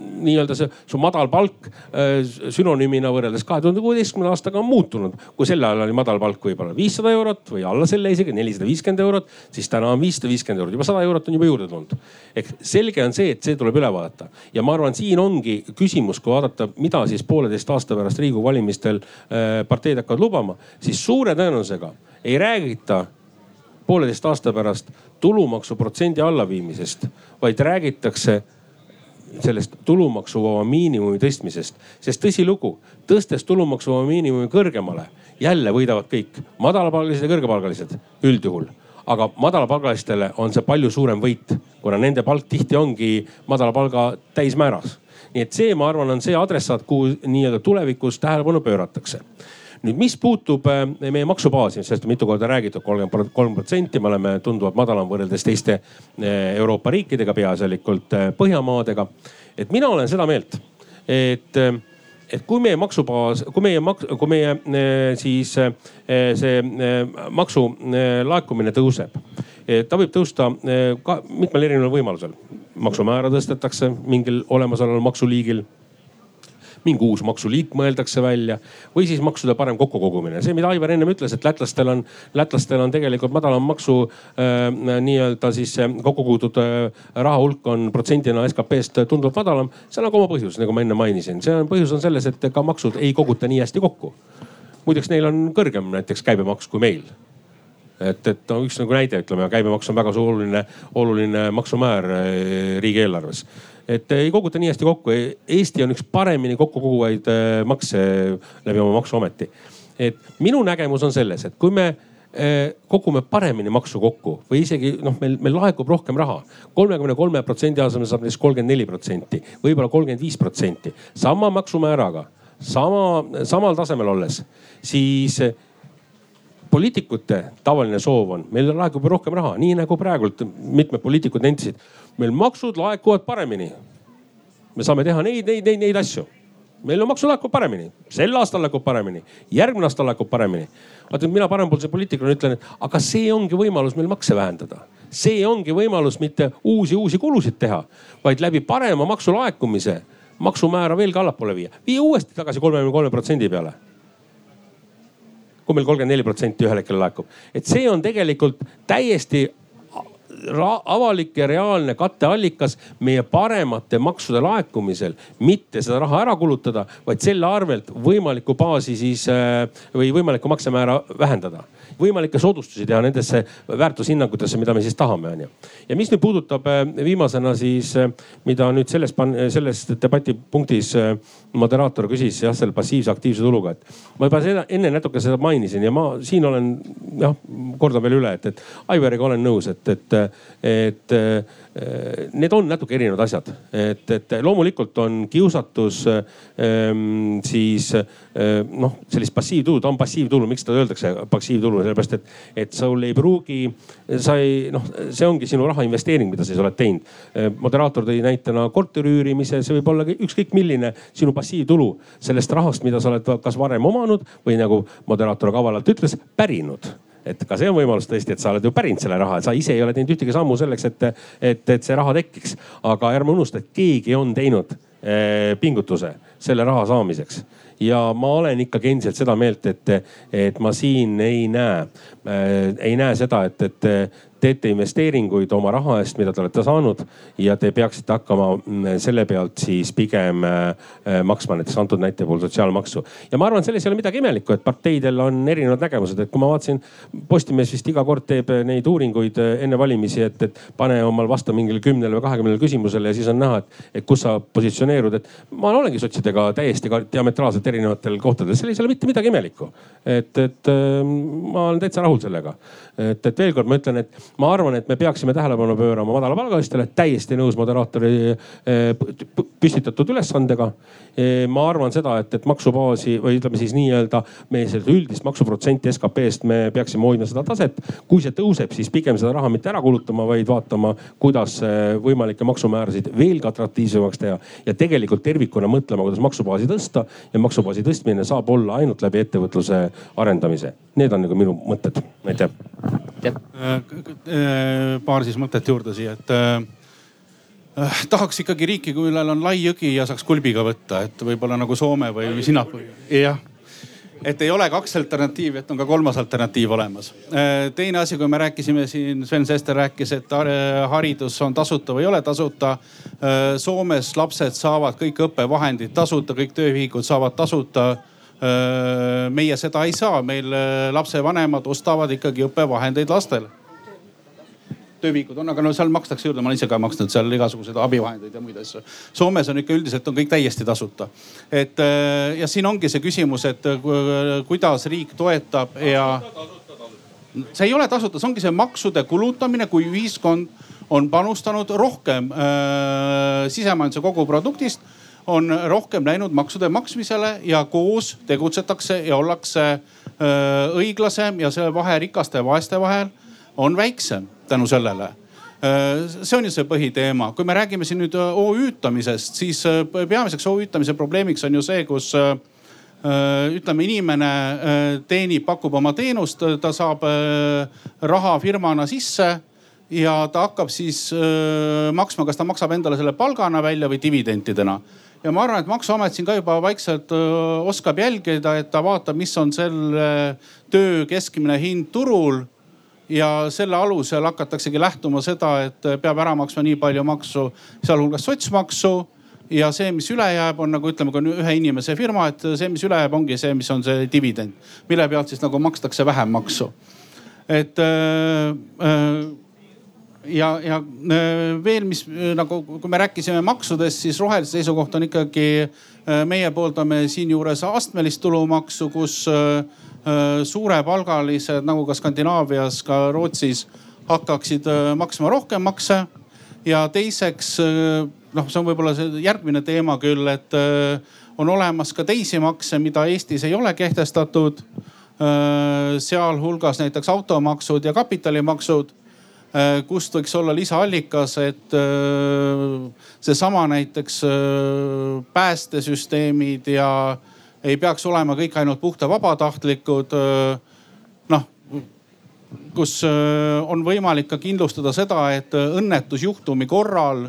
nii-öelda see su madal palk äh, sünonüümina võrreldes kahe tuhande kuueteistkümnenda aastaga on muutunud. kui sel ajal oli madal palk võib-olla viissada eurot või alla selle isegi nelisada viiskümmend eurot, siis täna on viissada viiskümmend eurot, juba sada eurot on juba juurde tulnud. ehk selge on see, et see tuleb üle vaadata ja ma arvan, siin ongi küsimus, kui vaadata, mida siis pooleteist aasta pärast Riigikogu valimistel äh, parteid hakkavad lubama, siis suure tõenäosusega ei räägita pooleteist aasta pärast tulumaksuprotsendi allaviimisest, vaid räägitakse sellest tulumaksuvaba miinimumi tõstmisest. sest tõsilugu, tõstes tulumaksuvaba miinimumi kõrgemale, jälle võidavad kõik, madalapalgalised ja kõrgepalgalised üldjuhul aga madalapalgalistele on see palju suurem võit, kuna nende palk tihti ongi madala palga täismääras. nii et see, ma arvan, on see adressaat, kuhu nii-öelda tulevikus tähelepanu pööratakse nüüd, mis puutub äh, meie maksubaasi, sellest on mitu korda räägitud, kolmkümmend kolm protsenti, me oleme tunduvalt madalam võrreldes teiste äh, Euroopa riikidega, peaasjalikult Põhjamaadega. et mina olen seda meelt, et et kui meie maksubaas, kui meie maks, kui meie siis see maksu laekumine tõuseb, ta võib tõusta ka mitmel erineval võimalusel. maksumäära tõstetakse mingil olemasoleval maksuliigil mingi uus maksuliik mõeldakse välja või siis maksude parem kokkukogumine. see, mida Aivar ennem ütles, et lätlastel on, lätlastel on tegelikult madalam maksu äh, nii-öelda siis kokku kogutud äh, raha hulk on protsendina SKP-st tunduvalt madalam. seal on ka oma põhjus, nagu ma enne mainisin, see on, põhjus on selles, et ka maksud ei koguta nii hästi kokku. muideks neil on kõrgem näiteks käibemaks kui meil et, et no üks nagu näide, ütleme, käibemaks on väga suur oluline, oluline maksumäär äh, riigieelarves et ei koguta nii hästi kokku. Eesti on üks paremini kokku koguvaid äh, makse läbi oma maksuameti. et minu nägemus on selles, et kui me äh, kogume paremini maksu kokku või isegi noh, meil, meil laekub rohkem raha. kolmekümne kolme protsendi asemel saab näiteks kolmkümmend neli protsenti, võib-olla kolmkümmend viis protsenti, sama maksumääraga, sama, samal tasemel olles, siis poliitikute tavaline soov on, meil laekub rohkem raha, nii nagu praegult mitmed poliitikud nentisid. meil maksud laekuvad paremini. me saame teha neid, neid, neid, neid asju. meil on maksud laekub paremini, sel aastal laekub paremini, järgmine aasta laekub paremini. vaata mina parempoolse poliitikuna ütlen, et aga see ongi võimalus meil makse vähendada see ongi võimalus mitte uusi, uusi kulusid teha, vaid läbi parema maksulaekumise maksumäära veelgi allapoole viia, viia uuesti tagasi kolmekümne kolme protsendi peale kui meil kolmkümmend neli protsenti ühel hetkel laekub. et see on tegelikult täiesti avalik ja reaalne katteallikas meie paremate maksude laekumisel, mitte seda raha ära kulutada, vaid selle arvelt võimalikku baasi siis äh, või võimalikku maksemäära vähendada võimalikke soodustusi teha nendesse väärtushinnangutesse, mida me siis tahame, onju. ja mis nüüd puudutab äh, viimasena siis, äh, mida nüüd selles, selles debatipunktis moderaator küsis jah, selle passiivse aktiivse tuluga, et ma juba seda enne natuke seda mainisin ja ma siin olen jah, kordan veel üle, et, et Aivariga olen nõus, et, et, et need on natuke erinevad asjad, et, et loomulikult on kiusatus ähm, siis noh, sellist passiivtulu, ta on passiivtulu, miks seda öeldakse passiivtulu, sellepärast et, et sul ei pruugi, sa ei noh, see ongi sinu raha investeering, mida sa siis oled teinud. moderaator tõi näitena korteri üürimise, see võib olla ükskõik milline sinu passiivtulu sellest rahast, mida sa oled kas varem omanud või nagu moderaator kavalalt ütles, pärinud et ka see on võimalus tõesti, et sa oled ju pärinud selle raha, sa ise ei ole teinud ühtegi sammu selleks, et, et, et see raha tekiks. aga ärme unusta, et keegi on teinud eh, pingutuse selle raha saamiseks ja ma olen ikkagi endiselt seda meelt, et, et ma siin ei näe ei näe seda, et, et teete investeeringuid oma raha eest, mida te olete saanud ja te peaksite hakkama mm, selle pealt siis pigem äh, äh, maksma näiteks antud näite puhul sotsiaalmaksu. ja ma arvan, selles ei ole midagi imelikku, et parteidel on erinevad nägemused, et kui ma vaatasin, Postimees vist iga kord teeb neid uuringuid äh, enne valimisi, et, et pane omal vasta mingile kümnele või kahekümnele küsimusele ja siis on näha, et, et kus sa positsioneerud, et ma olengi sotsidega täiesti diametraalselt erinevatel kohtadel, selles ei ole mitte midagi imelikku. et, et ma olen täitsa rahul sellega. et, et veel kord ma ütlen, et ma arvan, et me peaksime tähelepanu pöörama madalapalgalistele, täiesti nõus moderaatori eh, püstitatud ülesandega. Eh, ma arvan seda, et, et maksubaasi või ütleme siis nii-öelda meie sellist üldist maksuprotsenti SKP-st me peaksime hoidma seda taset. kui see tõuseb, siis pigem seda raha mitte ära kulutama, vaid vaatama, kuidas eh, võimalikke maksumäärasid veelgi atraktiivsemaks teha ja tegelikult tervikuna mõtlema, kuidas maksubaasi tõsta ja maksubaasi tõstmine saab olla ainult läbi ettevõtluse arendamise. Need on nagu minu mõtted, aitäh Äh, paar siis mõtet juurde siia, et äh, äh, tahaks ikkagi riiki, millel on lai jõgi ja saaks kulbiga võtta, et võib-olla nagu Soome või Singapur. jah, et ei ole kaks alternatiivi, et on ka kolmas alternatiiv olemas. Äh, teine asi, kui me rääkisime siin, Sven Sester rääkis, et haridus on tasuta või ei ole tasuta. Soomes lapsed saavad kõik õppevahendid tasuta, kõik tööühingud saavad tasuta meie seda ei saa, meil lapsevanemad ostavad ikkagi õppevahendeid lastele töövihikud on, aga no seal makstakse juurde, ma olen ise ka maksnud seal igasuguseid abivahendeid ja muid asju. Soomes on ikka üldiselt on kõik täiesti tasuta. et ja siin ongi see küsimus, et kuidas riik toetab ja. see ei ole tasuta, see ongi see maksude kulutamine, kui ühiskond on panustanud rohkem äh, sisemajanduse koguproduktist on rohkem läinud maksude maksmisele ja koos tegutsetakse ja ollakse õiglasem ja see vahe rikaste ja vaeste vahel on väiksem tänu sellele. See on ju see põhiteema, kui me räägime siin nüüd OÜ-tamisest, siis peamiseks OÜ-tamise probleemiks on ju see, kus ütleme, inimene teenib, pakub oma teenust, ta saab raha firmana sisse ja ta hakkab siis maksma, kas ta maksab endale selle palgana välja või dividendidena ja ma arvan, et maksuamet siin ka juba vaikselt oskab jälgida, et ta vaatab, mis on selle töö keskmine hind turul. ja selle alusel hakataksegi lähtuma seda, et peab ära maksma nii palju maksu, sealhulgas sotsmaksu ja see, mis üle jääb, on nagu ütleme, kui on ühe inimese firma, et see, mis üle jääb, ongi see, mis on see dividend, mille pealt siis nagu makstakse vähem maksu. et öö, öö, ja, ja äh, veel, mis äh, nagu, kui me rääkisime maksudest, siis rohelise seisukoht on ikkagi, äh, meie pooldame siinjuures astmelist tulumaksu, kus suurepalgalised nagu ka Skandinaavias, ka Rootsis hakkaksid maksma rohkem makse. ja teiseks noh, see on võib-olla see järgmine teema küll, et on olemas ka teisi makse, mida Eestis ei ole kehtestatud. sealhulgas näiteks automaksud ja kapitalimaksud kust võiks olla lisaallikas, et äh, seesama näiteks äh, päästesüsteemid ja ei peaks olema kõik ainult puhta vabatahtlikud. noh, kus on võimalik ka kindlustada seda, et õnnetusjuhtumi korral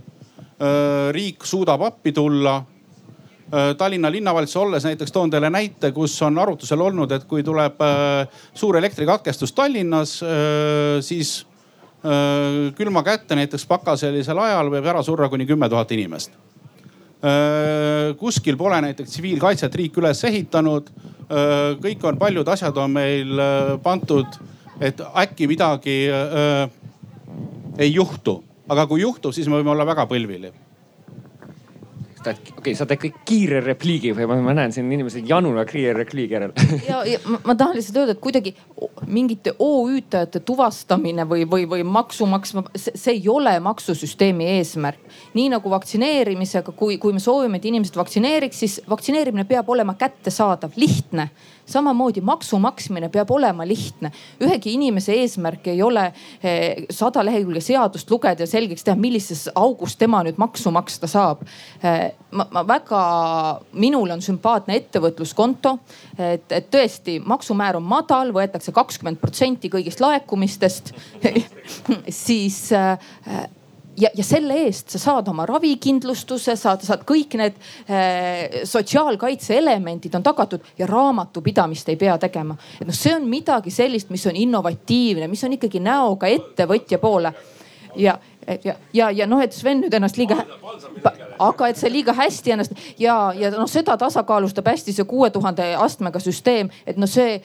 riik suudab appi tulla Tallinna linnavalitsuse olles näiteks toon teile näite, kus on arutusel olnud, et kui tuleb suur elektrikatkestus Tallinnas, siis Äh, külma kätte näiteks pakaselisel ajal võib ära surra kuni kümme tuhat inimest. Äh, kuskil pole näiteks tsiviilkaitset riik üles ehitanud. Äh, kõik on, paljud asjad on meil pandud, et äkki midagi ei juhtu, aga kui juhtub, siis me võime olla väga põlvili okei okay,, sa teed kõik kiire repliigi või ma, ma näen siin inimesed januna kiire repliigi järel ja, ja ma, ma tahan lihtsalt öelda, et kuidagi mingite OÜ-tajate tuvastamine või, või, või maksu maksma, see ei ole maksusüsteemi eesmärk. nii nagu vaktsineerimisega, kui, kui me soovime, et inimesed vaktsineeriks, siis vaktsineerimine peab olema kättesaadav, lihtne samamoodi maksu maksmine peab olema lihtne. ühegi inimese eesmärk ei ole eh, sada lehekülge seadust lugeda ja selgeks teha, millises augus tema nüüd maksu maksta saab. Eh, ma, ma väga, minul on sümpaatne ettevõtluskonto, et, et tõesti maksumäär on madal, võetakse kakskümmend protsenti kõigist laekumistest siis äh, ja, ja selle eest sa saad oma ravikindlustuse, saad, saad kõik need äh, sotsiaalkaitse elemendid on tagatud ja raamatupidamist ei pea tegema. et noh, see on midagi sellist, mis on innovatiivne, mis on ikkagi näoga ettevõtja poole ja ja, ja, ja noh, et Sven nüüd ennast liiga, aga et see liiga hästi ennast ja, ja noh, seda tasakaalustab hästi see kuue tuhande astmega süsteem, et noh, see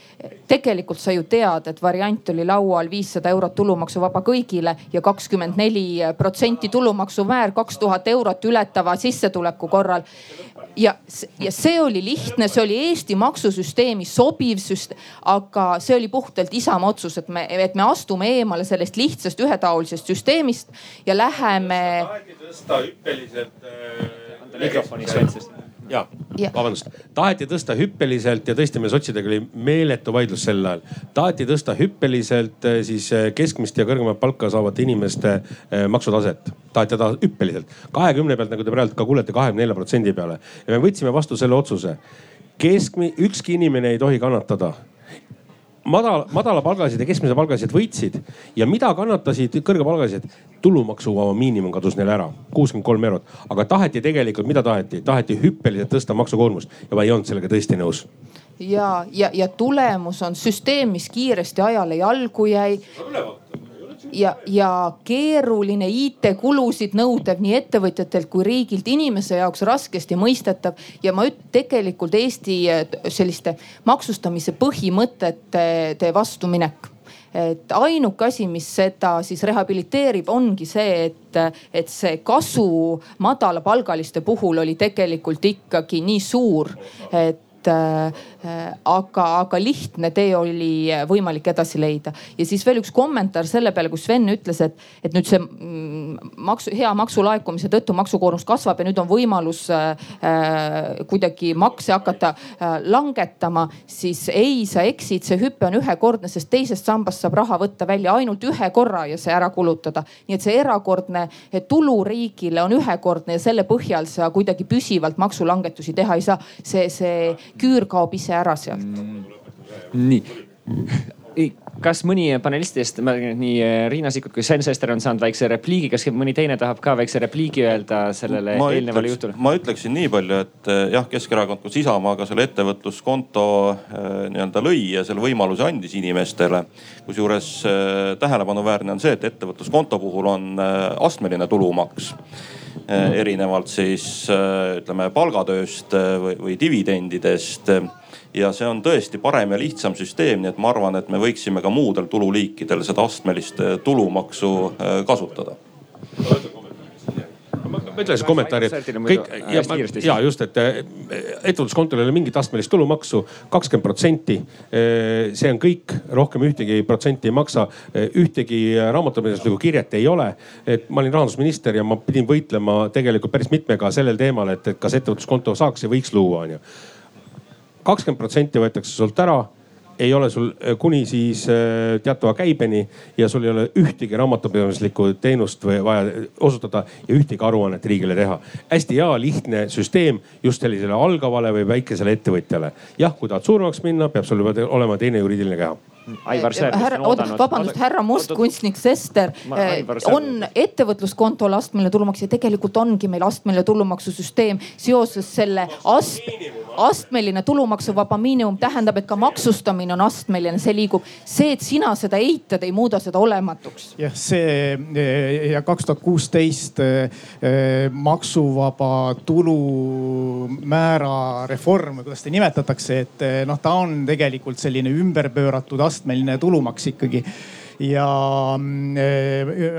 tegelikult sa ju tead, et variant oli laual viissada eurot tulumaksuvaba kõigile ja kakskümmend neli protsenti tulumaksumäär kaks tuhat eurot ületava sissetuleku korral. Ja, ja see oli lihtne, see oli Eesti maksusüsteemi sobiv süsteem, aga see oli puhtalt Isamaa otsus, et me, et me astume eemale sellest lihtsast ühetaolisest süsteemist ja läheme. taheti tõsta hüppeliselt äh,. mikrofoni Sven ja, ja., vabandust, taheti tõsta hüppeliselt ja tõesti meil sotsidega oli meeletu vaidlus sel ajal. taheti tõsta hüppeliselt eh, siis eh, keskmist ja kõrgemat palka saavate inimeste eh, maksutaset. taheti teda hüppeliselt kahekümne pealt, nagu te praegu ka kuulete, kahekümne nelja protsendi peale ja me võtsime vastu selle otsuse. keskmi-, ükski inimene ei tohi kannatada madal, madalapalgalised ja keskmise palgalised võitsid ja mida kannatasid kõrgepalgalised? tulumaksuvaba miinimum kadus neil ära, kuuskümmend kolm eurot, aga taheti tegelikult, mida taheti, taheti hüppeliselt tõsta maksukoormust ja ma ei olnud sellega tõesti nõus. Ja, ja, ja tulemus on süsteem, mis kiiresti ajale jalgu jäi ja, ja keeruline IT-kulusid nõudev nii ettevõtjatelt kui riigilt, inimese jaoks raskesti mõistetav. ja ma üt-, tegelikult Eesti eh, selliste maksustamise põhimõtete vastuminek et ainuke asi, mis seda siis rehabiliteerib, ongi see, et, et see kasu madalapalgaliste puhul oli tegelikult ikkagi nii suur, et et aga, aga lihtne tee oli võimalik edasi leida. ja siis veel üks kommentaar selle peale, kus Sven ütles, et, et nüüd see mm, maksu, hea maksulaekumise tõttu maksukoormus kasvab ja nüüd on võimalus äh, kuidagi makse hakata äh, langetama, siis ei, sa eksid, see hüpe on ühekordne, sest teisest sambast saab raha võtta välja ainult ühe korra ja see ära kulutada. nii et see erakordne tulu riigile on ühekordne ja selle põhjal sa kuidagi püsivalt maksulangetusi teha ei saa. see, see küür kaob ise ära sealt mm.. nii kas mõni panelistidest, nii eh, Riina Sikkut kui Sven Sester on saanud väikse repliigi, kas mõni teine tahab ka väikse repliigi öelda sellele ma eelnevale ütleks, jutule? ma ütleksin nii palju, et eh, jah, Keskerakond koos Isamaaga selle ettevõtluskonto eh, nii-öelda lõi ja selle võimaluse andis inimestele. kusjuures tähelepanuväärne on see, et ettevõtluskonto puhul on astmeline tulumaks erinevalt siis ütleme palgatööst või, või dividendidest. Ja see on tõesti parem ja lihtsam süsteem, nii et ma arvan, et me võiksime ka muudel tululiikidel seda astmelist äh, tulumaksu äh, kasutada ma ütleks kommentaari, et kõik ja, ja just, et äh, ettevõtluskontol ei ole mingit astmelist tulumaksu, kakskümmend protsenti. see on kõik, rohkem ühtegi protsenti ei maksa, ühtegi raamatupidamislikku kirjet ei ole. et ma olin rahandusminister ja ma pidin võitlema tegelikult päris mitmega sellel teemal, et, et kas ettevõtluskonto saaks ja võiks luua, onju kakskümmend protsenti võetakse sult ära ei ole sul äh, kuni siis äh, teatava käibeni ja sul ei ole ühtegi raamatupidamislikku teenust või vaja osutada ja ühtegi aruannet riigile teha. hästi hea lihtne süsteem just sellisele algavale või väikesele ettevõtjale. jah, kui tahad suuremaks minna, peab sul juba olema teine juriidiline keha Aivar Sõerd. härra, oodake, vabandust, härra Mustkunstnik Sester eh, on ettevõtluskontol astmeline tulumaks ja tegelikult ongi meil astmeline tulumaksusüsteem seoses selle ast, astmeline tulumaksuvaba miinimum tähendab, et ka maksustamine on astmeline, see liigub. see, et sina seda eitad, ei muuda seda olematuks. jah, see eh, ja kaks tuhat kuusteist eh, maksuvaba tulumäära reform, kuidas seda nimetatakse, et noh, ta on tegelikult selline ümberpööratud astmeline astmeline tulumaks ikkagi. ja mm,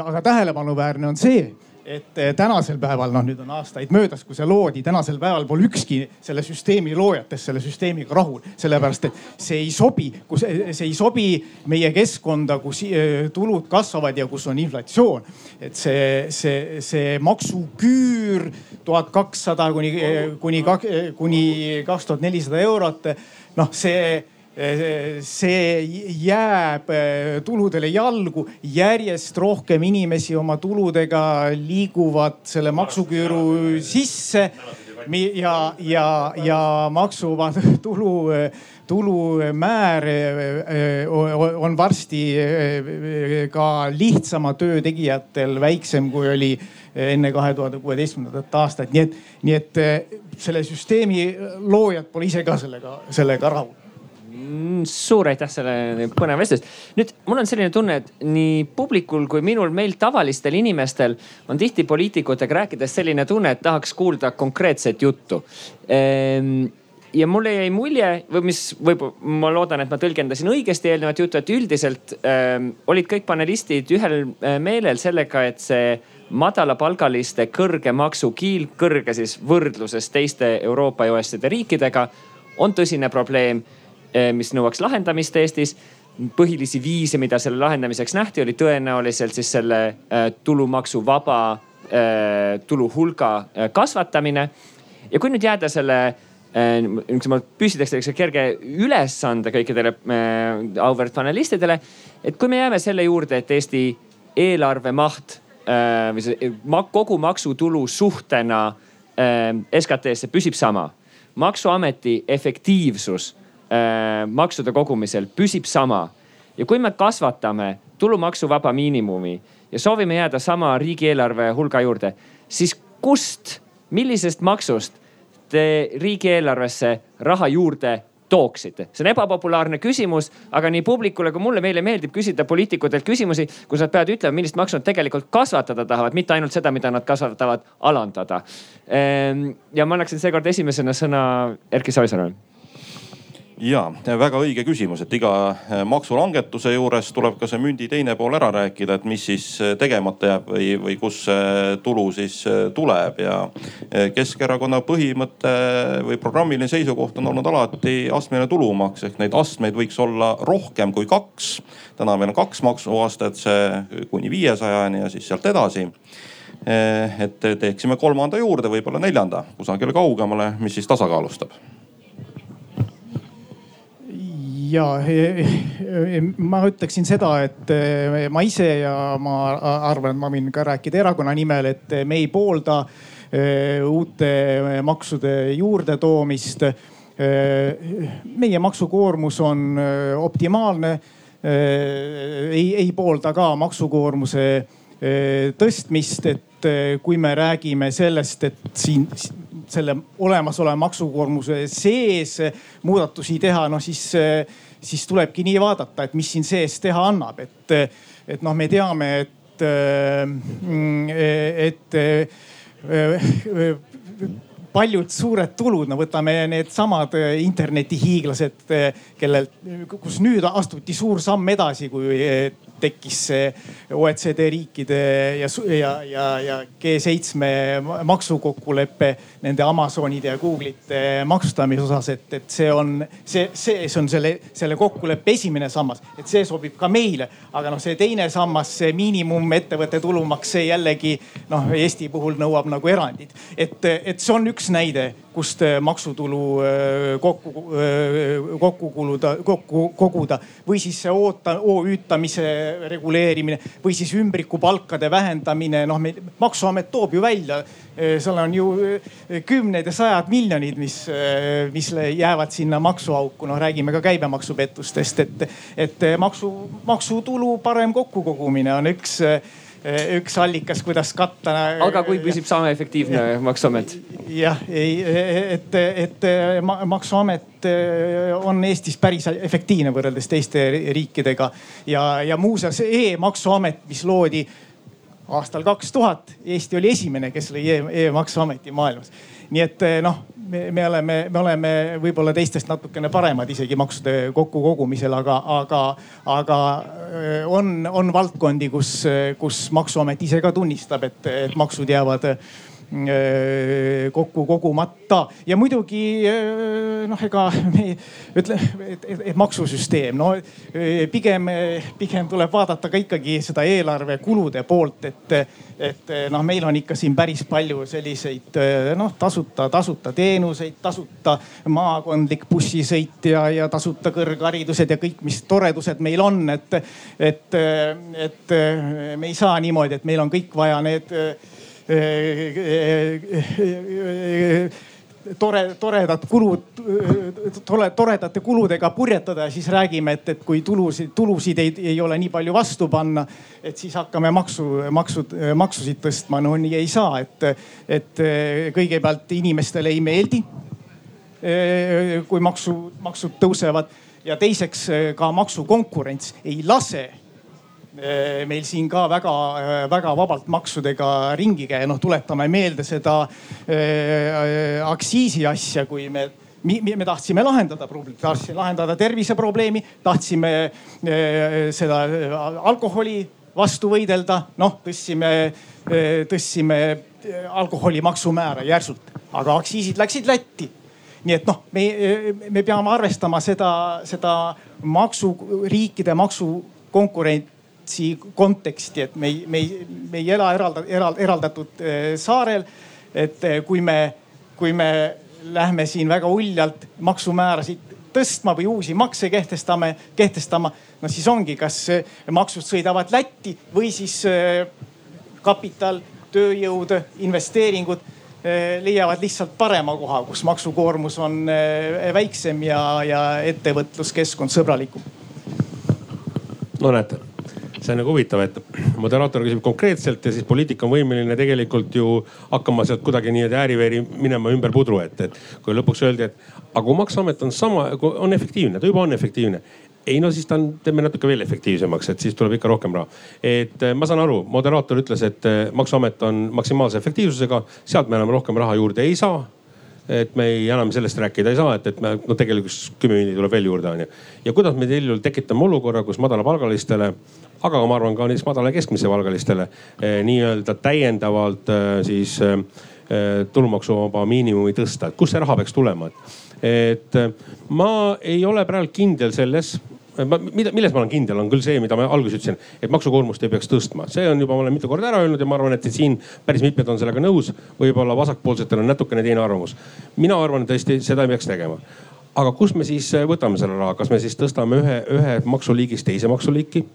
aga tähelepanuväärne on see et äh, tänasel päeval, noh nüüd on aastaid möödas, kui see loodi, tänasel päeval pole ükski selle süsteemi loojatest selle süsteemiga rahul. sellepärast, et see ei sobi, kus see ei sobi meie keskkonda, kus äh, tulud kasvavad ja kus on inflatsioon. et see, see, see maksuküür tuhat kakssada kuni, kuni, kuni kaks tuhat nelisada eurot. noh, see see jääb eh, tuludele jalgu, järjest rohkem inimesi oma tuludega liiguvad selle maksuküüru sisse. ja, ja, ja maksuvaba tulu, tulumäär eh, on varsti eh, ka lihtsama töö tegijatel väiksem, kui oli enne kahe tuhande kuueteistkümnendat aastat, nii et, nii et selle süsteemi loojad pole ise ka sellega, sellega rahul suur aitäh selle põneva vestluse eest. nüüd mul on selline tunne, et nii publikul kui minul, meil tavalistel inimestel on tihti poliitikutega rääkides selline tunne, et tahaks kuulda konkreetset juttu ehm, ja mulle jäi mulje või mis võib, ma loodan, et ma tõlgendasin õigesti eelnevat juttu, et üldiselt äh, olid kõik panelistid ühel äh, meelel sellega, et see madalapalgaliste kõrge maksukiil, kõrge siis võrdluses teiste Euroopa ja OECD riikidega on tõsine probleem Eh, mis nõuaks lahendamist Eestis. põhilisi viise, mida selle lahendamiseks nähti, oli tõenäoliselt siis selle eh, tulumaksuvaba eh, tulu hulga kasvatamine. ja kui nüüd jääda selle niisuguse püstitaks kerge ülesande kõikidele auväärt panelistidele. et kui me jääme selle juurde, et Eesti eelarve maht või see kogu maksutulu suhtena SKT-sse püsib sama. maksuameti efektiivsus maksude kogumisel püsib sama. ja kui me kasvatame tulumaksuvaba miinimumi ja soovime jääda sama riigieelarve hulga juurde, siis kust, millisest maksust te riigieelarvesse raha juurde tooksite? see on ebapopulaarne küsimus, aga nii publikule kui mulle, meile meeldib küsida poliitikutelt küsimusi, kus nad peavad ütlema, millist maksu nad tegelikult kasvatada tahavad, mitte ainult seda, mida nad kasvatavad, alandada. Ehm, ja ma annaksin seekord esimesena sõna Erki Savisaarele ja väga õige küsimus, et iga äh, maksulangetuse juures tuleb ka see mündi teine pool ära rääkida, et mis siis äh, tegemata jääb või, või kust see tulu siis äh, tuleb ja Keskerakonna põhimõte või programmiline seisukoht on olnud alati astmeline tulumaks ehk neid astmeid võiks olla rohkem kui kaks. täna meil on kaks maksuastet, see kuni viiesajani ja siis sealt edasi et teeksime kolmanda juurde, võib-olla neljanda kusagile kaugemale, mis siis tasakaalustab ja ma ütleksin seda, et eh, ma ise ja ma arvan, et ma võin ka rääkida erakonna nimel, et me ei poolda eh, uute maksude juurdetoomist. Eh, meie maksukoormus on optimaalne. ei, ei poolda ka maksukoormuse tõstmist, et kui me räägime sellest, et siin selle olemasoleva maksukoormuse sees muudatusi teha, noh siis, siis tulebki nii vaadata, et mis siin sees teha annab, et, et noh, me teame, et, et, et paljud suured tulud, no võtame needsamad internetihiiglased, kellel, kus nüüd astuti suur samm edasi, kui tekkis see OECD riikide ja, ja, ja, ja G7 maksukokkulepe nende Amazonide ja Google'ite maksustamise osas, et, et see on, see, see, see on selle, selle kokkuleppe esimene sammas, et see sobib ka meile. aga noh, see teine sammas, see miinimumettevõtte tulumaks, see jällegi noh, Eesti puhul nõuab nagu erandit. et, et see on üks näide kust äh, maksutulu äh, kokku, äh, kokku kuluda, kokku koguda või siis see oota, OÜ-tamise reguleerimine või siis ümbrikupalkade vähendamine. noh, maksuamet toob ju välja, seal on ju kümned ja sajad miljonid, mis, mis jäävad sinna maksuauku. noh, räägime ka käibemaksupettustest, et, et maksu, maksutulu parem kokkukogumine on üks Eh, üks allikas, kuidas katta. aga kui püsib sama efektiivne maksuamet? jah, ei, et, et maksuamet eh, on Eestis päris efektiivne võrreldes teiste riikidega ja, ja muuseas e-maksuamet, mis loodi aastal kaks tuhat, Eesti oli esimene, kes lõi e-maksuameti maailmas. nii et eh, noh me, me oleme, me oleme võib-olla teistest natukene paremad isegi maksude kokkukogumisel, aga, aga, aga äh, on, on valdkondi, kus, kus maksuamet ise ka tunnistab, et, et maksud jäävad kokku kogumata. Ja muidugi äh, noh, ega me ütle, et, et, et maksusüsteem, no äh, pigem, pigem tuleb vaadata ka ikkagi seda eelarve kulude poolt, et, et noh, meil on ikka siin päris palju selliseid noh, tasuta, tasuta teenuseid, tasuta maakondlik bussisõit ja, ja tasuta kõrgharidused ja kõik, mis toredused meil on, et, et, et me ei saa niimoodi, et meil on kõik vaja need tore, toredad kulud, tore, toredate kuludega purjetada ja siis räägime, et, et kui tulusid, tulusid ei, ei ole nii palju vastu panna, et siis hakkame maksu, maksud, maksusid tõstma. no nii ei saa, et, et kõigepealt inimestele ei meeldi, kui maksu, maksud tõusevad ja teiseks ka maksukonkurents ei lase meil siin ka väga, eh, väga vabalt maksudega ringi käia. noh, tuletame meelde seda äh, aktsiisi asja, kui me me tahtsime lahendada probleemi, tahtsime lahendada terviseprobleemi, tahtsime äh, seda alkoholi vastu võidelda, noh tõstsime, tõstsime alkoholi maksumäära järsult, aga aktsiisid läksid Lätti. Nii et noh, me, me peame arvestama seda, seda maksu, riikide maksukonkurent konkurentsi konteksti, et me ei, me ei, me ei ela eralda, eral, eraldatud äh, saarel. et äh, kui me, kui me lähme siin väga uljalt maksumäärasid tõstma või uusi makse kehtestame, kehtestama, no siis ongi, kas äh, maksud sõidavad Lätti või siis kapital, tööjõud, investeeringud leiavad lihtsalt parema koha, kus maksukoormus on väiksem ja, ja ettevõtluskeskkond sõbralikum. no näete see on nagu huvitav, et moderaator küsib konkreetselt ja siis poliitik on võimeline tegelikult ju hakkama sealt kuidagi nii-öelda ääri-veeri minema ümber pudru, et, et kui lõpuks öeldi, et aga kui maksuamet on sama, on efektiivne, ta juba on efektiivne ei no siis ta on, teeme natuke veel efektiivsemaks, et siis tuleb ikka rohkem raha. et eh, ma saan aru, moderaator ütles, et eh, maksuamet on maksimaalse efektiivsusega, sealt me enam rohkem raha juurde ei saa et me ei, enam sellest rääkida ei saa, et, et me no tegelikult kümme miljonit tuleb veel juurde onju. ja kuidas me juhul tekitame olukorra, kus madalapalgalistele, aga ma arvan ka näiteks madala keskmise palgalistele eh, nii-öelda täiendavalt eh, siis eh, tulumaksuvaba miinimumi tõsta, et kust see raha peaks tulema, et, et ma ei ole praegu kindel selles mida, milles ma olen kindel, on küll see, mida ma alguses ütlesin, et maksukoormust ei peaks tõstma. see on juba, ma olen mitu korda ära öelnud ja ma arvan, et siin päris mitmed on sellega nõus. võib-olla vasakpoolsetel on natukene teine arvamus. mina arvan tõesti, seda ei peaks tegema. aga kust me siis võtame selle raha, kas me siis tõstame ühe, ühe maksuliigist teise maksuliiki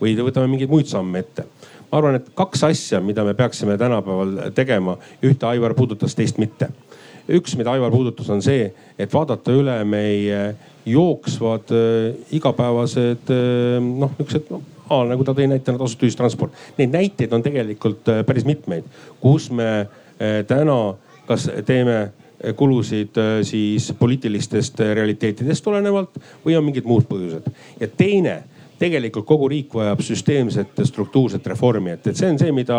või võtame mingeid muid samme ette? ma arvan, et kaks asja, mida me peaksime tänapäeval tegema, ühte Aivar puudutas, teist mitte üks, mida Aivar puudutas, on see, et vaadata üle meie jooksvad äh, igapäevased äh, noh, niisugused noh, nagu ta tõi näitena tasuta ühistransport. Neid näiteid on tegelikult äh, päris mitmeid, kus me täna kas teeme kulusid siis poliitilistest realiteetidest tulenevalt või on mingid muud põhjused. ja teine tegelikult kogu riik vajab süsteemset struktuurset reformi, et, et see on see, mida,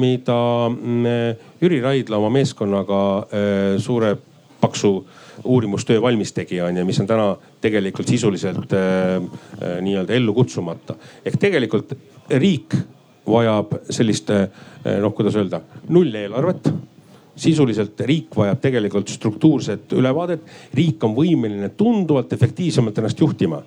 mida mm, Jüri Raidla oma meeskonnaga suure paksu uurimustöö valmis tegi, on ju, mis on täna tegelikult sisuliselt äh, nii-öelda ellu kutsumata. ehk tegelikult riik vajab sellist noh, kuidas öelda, nulleelarvet sisuliselt riik vajab tegelikult struktuurset ülevaadet. riik on võimeline tunduvalt efektiivsemalt ennast juhtima.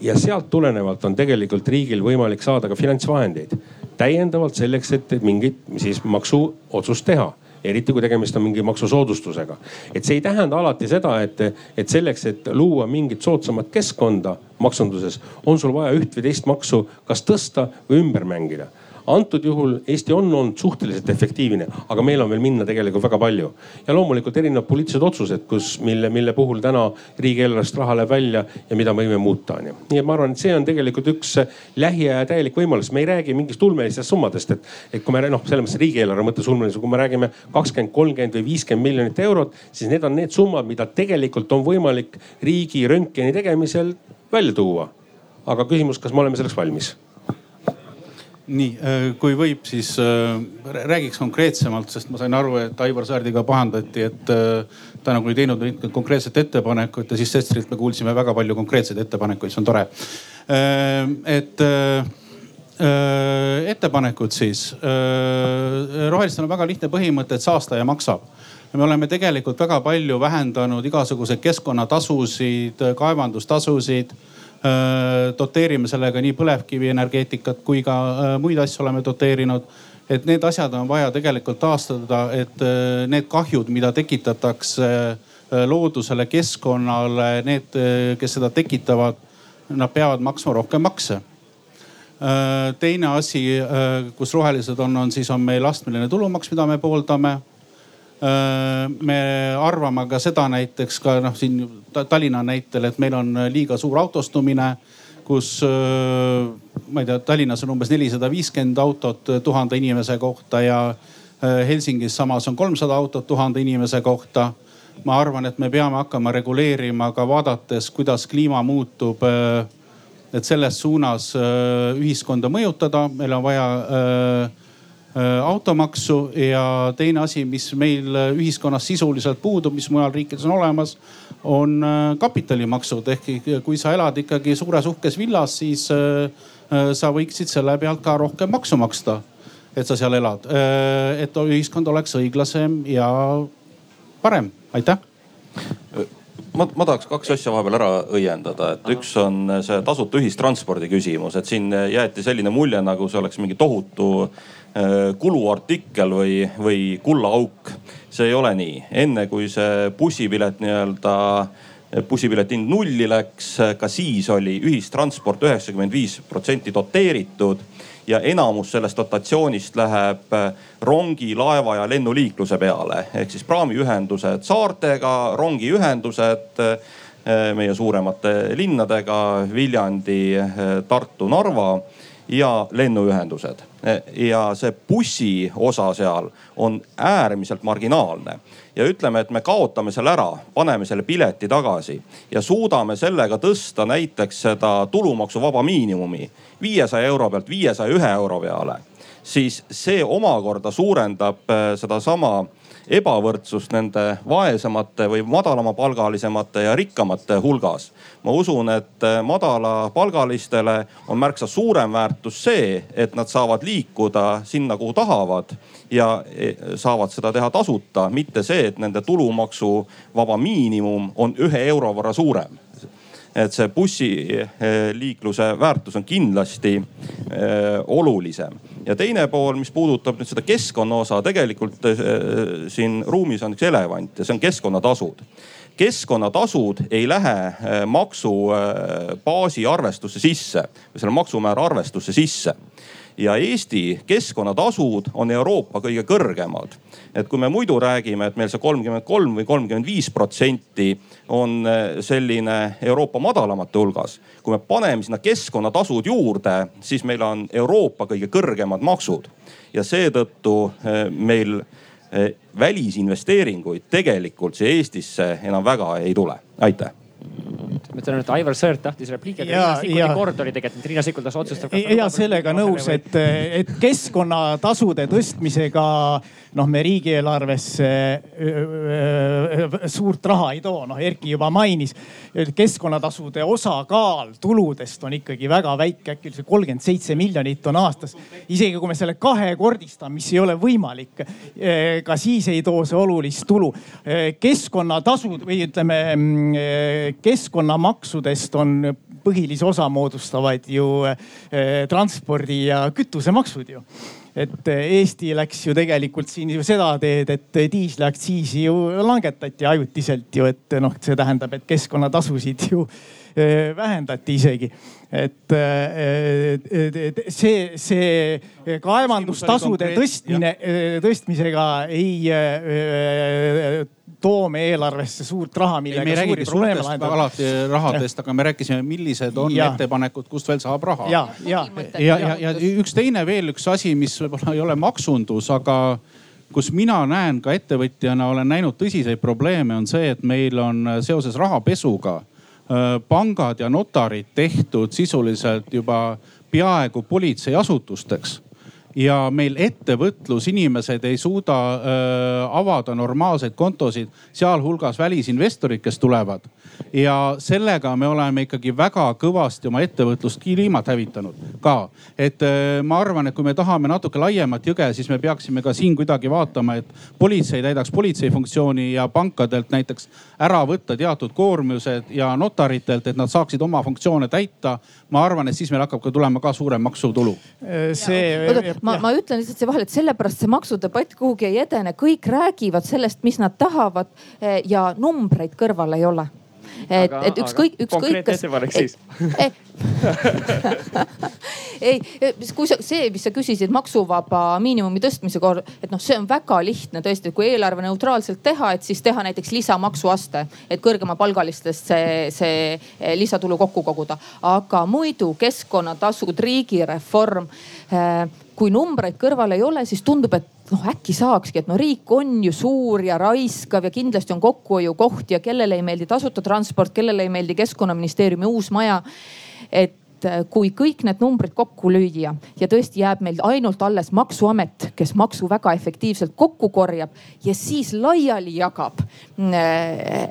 Ja sealt tulenevalt on tegelikult riigil võimalik saada ka finantsvahendeid täiendavalt selleks, et mingit siis maksuotsust teha eriti kui tegemist on mingi maksusoodustusega. et see ei tähenda alati seda, et, et selleks, et luua mingit soodsamat keskkonda maksunduses, on sul vaja üht või teist maksu kas tõsta või ümber mängida antud juhul Eesti on olnud suhteliselt efektiivne, aga meil on veel minna tegelikult väga palju. ja loomulikult erinevad poliitilised otsused, kus, mille, mille puhul täna riigieelarvest raha läheb välja ja mida me võime muuta, onju. nii et ma arvan, et see on tegelikult üks lähiaja täielik võimalus. me ei räägi mingist ulmelistest summadest, et, et kui me noh, selles mõttes riigieelarve mõttes ulmeline, kui me räägime kakskümmend, kolmkümmend või viiskümmend miljonit eurot, siis need on need summad, mida tegelikult on võimalik riigi röntgeni tegemisel välja tuua. aga küsimus, kas me oleme selleks valmis nii, äh, kui võib, siis äh, räägiks konkreetsemalt, sest ma sain aru, et Aivar Sõerdiga pahandati, et äh, ta nagu ei teinud konkreetset ettepanekut ja siis Sesterilt me kuulsime väga palju konkreetseid ettepanekuid, see on tore. et ettepanekud siis. rohelistel on väga lihtne põhimõte, et saastaja maksab me oleme tegelikult väga palju vähendanud igasuguseid keskkonnatasusid, kaevandustasusid doteerime sellega nii põlevkivienergeetikat kui ka äh, muid asju oleme doteerinud. et need asjad on vaja tegelikult taastada, et äh, need kahjud, mida tekitatakse loodusele, keskkonnale, need, kes seda tekitavad, nad peavad maksma rohkem makse teine asi, kus rohelised on, on siis on meil astmeline tulumaks, mida me pooldame Äh, me arvame ka seda näiteks ka noh, siin Tallinna näitel, et meil on liiga suur autostumine, kus äh, ma ei tea, Tallinnas on umbes nelisada viiskümmend autot tuhande inimese kohta ja äh, Helsingis samas on kolmsada autot tuhande inimese kohta. ma arvan, et me peame hakkama reguleerima ka vaadates, kuidas kliima muutub. et selles suunas ühiskonda mõjutada, meil on vaja Äh, automaksu ja teine asi, mis meil äh, ühiskonnas sisuliselt puudub, mis mujal riikides on olemas, on äh, kapitalimaksud. Ehk kui sa elad ikkagi suures uhkes villas, siis sa võiksid selle pealt ka rohkem maksu maksta, et sa seal elad. et ühiskond oleks õiglasem ja parem, aitäh ma, ma tahaks kaks asja vahepeal ära õiendada, et üks on see tasuta ühistranspordi küsimus, et siin jäeti selline mulje, nagu see oleks mingi tohutu Äh, kuluartikkel või, või kullaauk. see ei ole nii, enne kui see bussipilet nii-öelda bussipileti hind nulli läks, ka siis oli ühistransport üheksakümmend viis protsenti doteeritud ja enamus sellest dotatsioonist läheb rongi, laeva ja lennuliikluse peale. ehk siis praamiühendused saartega, rongiühendused äh, meie suuremate linnadega Viljandi, Tartu, Narva ja lennuühendused. ja see bussi osa seal on äärmiselt marginaalne ja ütleme, et me kaotame selle ära, paneme selle pileti tagasi ja suudame sellega tõsta näiteks seda tulumaksuvaba miinimumi viiesaja euro pealt viiesaja ühe euro peale, siis see omakorda suurendab äh, sedasama ebavõrdsust nende vaesemate või madalamapalgalisemate ja rikkamate hulgas. ma usun, et madalapalgalistele on märksa suurem väärtus see, et nad saavad liikuda sinna, kuhu tahavad ja e, saavad seda teha tasuta, mitte see, et nende tulumaksuvaba miinimum on ühe euro võrra suurem et see bussiliikluse väärtus on kindlasti äh, olulisem. ja teine pool, mis puudutab nüüd seda keskkonna osa, tegelikult äh, siin ruumis on üks elevant ja see on keskkonnatasud keskkonnatasud ei lähe äh, maksubaasi arvestusse sisse või selle maksumäära arvestusse sisse ja Eesti keskkonnatasud on Euroopa kõige kõrgemad. et kui me muidu räägime, et meil see kolmkümmend kolm või kolmkümmend viis protsenti on eh, selline Euroopa madalamate hulgas. kui me paneme sinna keskkonnatasud juurde, siis meil on Euroopa kõige kõrgemad maksud ja seetõttu eh, meil eh, välisinvesteeringuid tegelikult siia Eestisse enam väga ei tule. aitäh ma ütlen, et Aivar Sõerd tahtis repliiki, aga Riina Sikkuti kord oli tegelikult, et Riina Sikkut las otsustab. ja sellega nõus, et, et keskkonnatasude tõstmisega noh, me riigieelarvesse suurt raha ei too, noh Erki juba mainis. keskkonnatasude osakaal tuludest on ikkagi väga väike, äkki see kolmkümmend seitse miljonit on aastas. isegi kui me selle kahekordistame, mis ei ole võimalik, ka siis ei too see olulist tulu. keskkonnatasud või ütleme keskkonnamaksudest on põhilise osa moodustavad ju transpordi ja kütusemaksud ju et Eesti läks ju tegelikult siin ju seda teed, et diisliaktsiisi ju langetati ajutiselt ju, et noh, see tähendab, et keskkonnatasusid ju eh, vähendati isegi. et eh, see, see kaevandustasude tõstmine, tõstmisega ei toome eelarvesse suurt raha, millega ei suuri probleeme lahendada. alati rahadest, aga me rääkisime, millised on ja. ettepanekud, kust veel saab raha. ja, ja, ja, ja, ja üks teine veel üks asi, mis võib-olla ei ole maksundus, aga kus mina näen ka ettevõtjana, olen näinud tõsiseid probleeme, on see, et meil on seoses rahapesuga pangad ja notarid tehtud sisuliselt juba peaaegu politseiasutusteks ja meil ettevõtlusinimesed ei suuda öö, avada normaalseid kontosid, sealhulgas välisinvestorid, kes tulevad. ja sellega me oleme ikkagi väga kõvasti oma ettevõtlust kliimat hävitanud ka. et öö, ma arvan, et kui me tahame natuke laiemat jõge, siis me peaksime ka siin kuidagi vaatama, et politsei täidaks politsei funktsiooni ja pankadelt näiteks ära võtta teatud koormused ja notaritelt, et nad saaksid oma funktsioone täita. ma arvan, et siis meil hakkab ka tulema ka suurem maksutulu. see ma, ma ütlen lihtsalt siia vahele, et sellepärast see maksudebatt kuhugi ei edene, kõik räägivad sellest, mis nad tahavad eh, ja numbreid kõrval ei ole et, et ükskõik, ükskõik kas. ettepanek siis ei, ei, kui sa, see, mis sa küsisid maksuvaba miinimumi tõstmise korral, et noh, see on väga lihtne tõesti, et kui eelarve neutraalselt teha, et siis teha näiteks lisamaksuaste, et kõrgemapalgalistest see, see lisatulu kokku koguda. aga muidu keskkonnatasud, riigireform eh, kui numbreid kõrval ei ole, siis tundub, et noh, äkki saakski, et no riik on ju suur ja raiskav ja kindlasti on kokkuhoiukohti ja kellele ei meeldi tasuta transport, kellele ei meeldi keskkonnaministeeriumi uus maja. et äh, kui kõik need numbrid kokku lüüa ja tõesti jääb meil ainult alles maksuamet, kes maksu väga efektiivselt kokku korjab ja siis laiali jagab äh,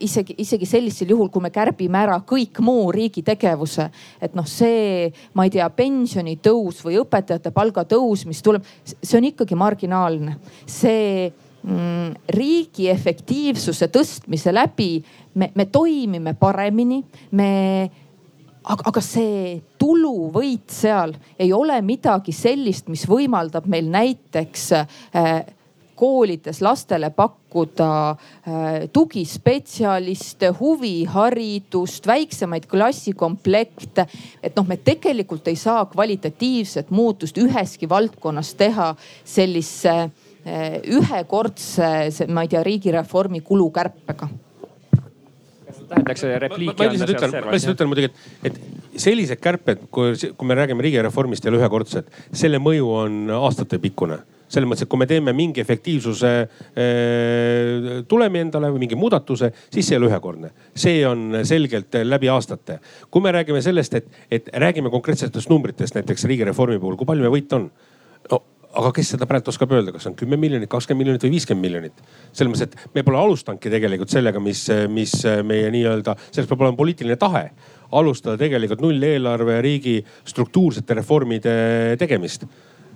isegi, isegi sellisel juhul, kui me kärbime ära kõik muu riigi tegevuse. et noh, see, ma ei tea, pensionitõus või õpetajate palgatõus, mis tuleb, see on ikkagi marginaalne. see mm, riigi efektiivsuse tõstmise läbi me, me toimime paremini, me aga, aga see tuluvõit seal ei ole midagi sellist, mis võimaldab meil näiteks äh, koolides lastele pakkuda äh, tugispetsialiste, huviharidust, väiksemaid klassikomplekte. et noh, me tegelikult ei saa kvalitatiivset muutust üheski valdkonnas teha sellise äh, ühekordse, ma ei tea, riigireformi kulukärpega tähendaks repliiki. ma lihtsalt ütlen, ma lihtsalt ütlen muidugi, et, et sellised kärped, kui, kui me räägime riigireformist ei ole ühekordsed, selle mõju on aastatepikkune selles mõttes, et kui me teeme mingi efektiivsuse äh, tulemi endale või mingi muudatuse, siis see ei ole ühekordne. see on selgelt läbi aastate. kui me räägime sellest, et, et räägime konkreetsetest numbritest, näiteks riigireformi puhul, kui palju meil võit on? no aga kes seda praegu oskab öelda, kas on kümme miljonit, kakskümmend miljonit või viiskümmend miljonit? selles mõttes, et me pole alustanudki tegelikult sellega, mis, mis meie nii-öelda, selleks peab olema poliitiline tahe alustada tegelikult nulleelarve riigi struktuursete reformide tegemist.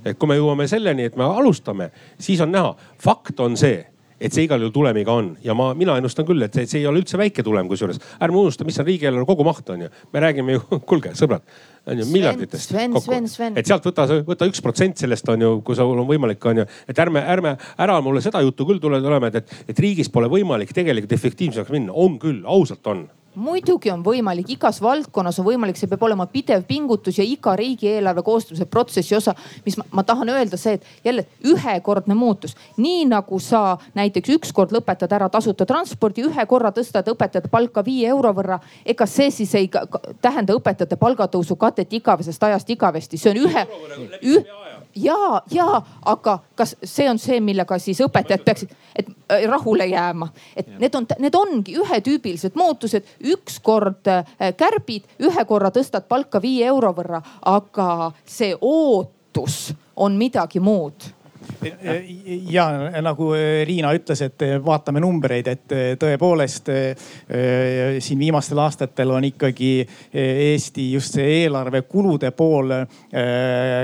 Et kui me jõuame selleni, et me alustame, siis on näha, fakt on see et see igal juhul tulemiga on ja ma, mina ennustan küll, et see, see ei ole üldse väike tulem, kusjuures ärme unusta, mis on riigieelarve kogumaht on ju. me räägime ju, kuulge sõbrad, on ju miljarditest Sven, kokku. Et sealt võta, võta üks protsent sellest on ju, kui sul on võimalik, on ju. et ärme, ärme ära mulle seda juttu küll tule tulema, et, et, et riigis pole võimalik tegelikult efektiivsemaks minna. on küll, ausalt on muidugi on võimalik, igas valdkonnas on võimalik, see peab olema pidev pingutus ja iga riigieelarve koostamise protsessi osa. mis ma, ma tahan öelda see, et jälle ühekordne muutus, nii nagu sa näiteks ükskord lõpetad ära tasuta transpordi, ühe korra tõstad õpetajate palka viie euro võrra. ega see siis ei tähenda õpetajate palgatõusu katet igavesest ajast igavesti, see on ühe, ühe ja, ja aga kas see on see, millega siis õpetajad peaksid, et äh, rahule jääma, et ja. need on, need ongi ühetüübilised muutused, ükskord äh, kärbid, ühe korra tõstad palka viie euro võrra, aga see ootus on midagi muud ja nagu Riina ütles, et vaatame numbreid, et tõepoolest siin viimastel aastatel on ikkagi Eesti just see eelarve kulude pool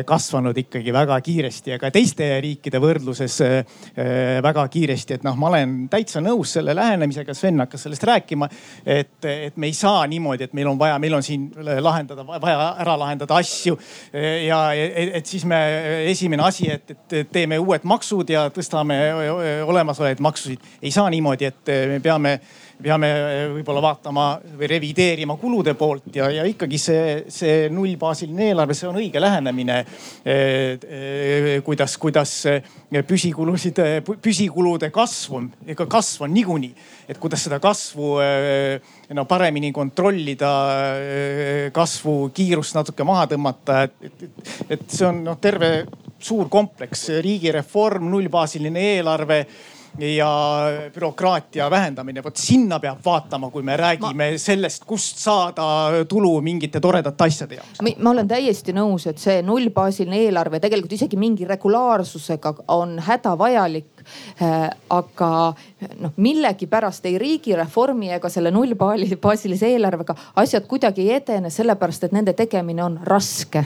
kasvanud ikkagi väga kiiresti ja ka teiste riikide võrdluses väga kiiresti. et noh, ma olen täitsa nõus selle lähenemisega, Sven hakkas sellest rääkima, et, et me ei saa niimoodi, et meil on vaja, meil on siin lahendada, vaja ära lahendada asju ja et, et siis me esimene asi, et, et teeme uue uued maksud ja tõstame olemasolevaid maksusid. ei saa niimoodi, et me peame, peame võib-olla vaatama või revideerima kulude poolt ja, ja ikkagi see, see nullbaasiline eelarve, see on õige lähenemine. kuidas, kuidas püsikulusid, püsikulude kasv on, ega kasv on niikuinii, et kuidas seda kasvu no paremini kontrollida, kasvu kiirust natuke maha tõmmata, et, et, et see on noh, terve suur kompleks, riigireform, nullbaasiline eelarve ja bürokraatia vähendamine, vot sinna peab vaatama, kui me räägime ma... sellest, kust saada tulu mingite toredate asjade jaoks. ma olen täiesti nõus, et see nullbaasiline eelarve tegelikult isegi mingi regulaarsusega on hädavajalik äh,. aga noh, millegipärast ei riigireformi ega selle nullbaasilise eelarvega asjad kuidagi ei edene, sellepärast et nende tegemine on raske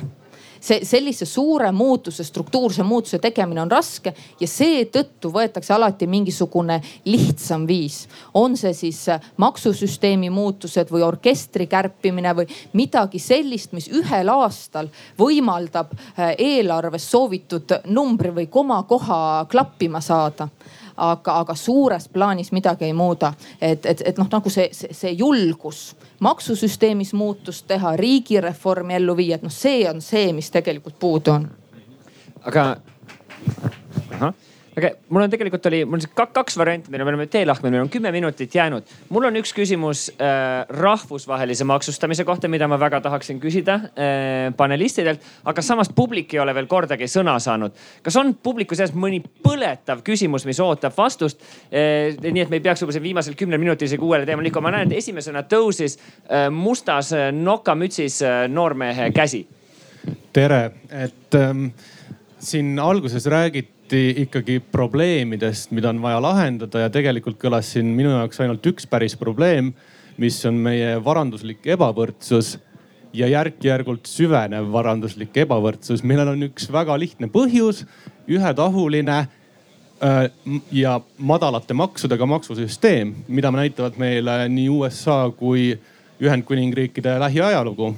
see sellise suure muutuse, struktuurse muutuse tegemine on raske ja seetõttu võetakse alati mingisugune lihtsam viis. on see siis äh, maksusüsteemi muutused või orkestri kärpimine või midagi sellist, mis ühel aastal võimaldab äh, eelarves soovitud numbri või komakoha klappima saada aga, aga suures plaanis midagi ei muuda. et, et, et noh, nagu see, see, see julgus maksusüsteemis muutust teha, riigireformi ellu viia, et noh, see on see, mis tegelikult puudu on. aga, ahah aga mul on tegelikult oli, mul on kaks varianti, meil on, me oleme teelahkmel, meil on kümme minutit jäänud. mul on üks küsimus äh, rahvusvahelise maksustamise kohta, mida ma väga tahaksin küsida äh, panelistidelt, aga samas publik ei ole veel kordagi sõna saanud. kas on publiku seas mõni põletav küsimus, mis ootab vastust äh,? nii et me ei peaks võib-olla siin viimasel kümnel minutil isegi uuele teemale liikuma. ma näen, et esimesena tõusis äh, mustas äh, nokamütsis äh, noormehe käsi. tere, et ähm, siin alguses räägiti räägiti ikkagi probleemidest, mida on vaja lahendada ja tegelikult kõlas siin minu jaoks ainult üks päris probleem, mis on meie varanduslik ebavõrdsus ja järk-järgult süvenev varanduslik ebavõrdsus, millel on üks väga lihtne põhjus, ühetahuline äh, ja madalate maksudega maksusüsteem, mida näitavad meile nii USA kui Ühendkuningriikide lähiajalugu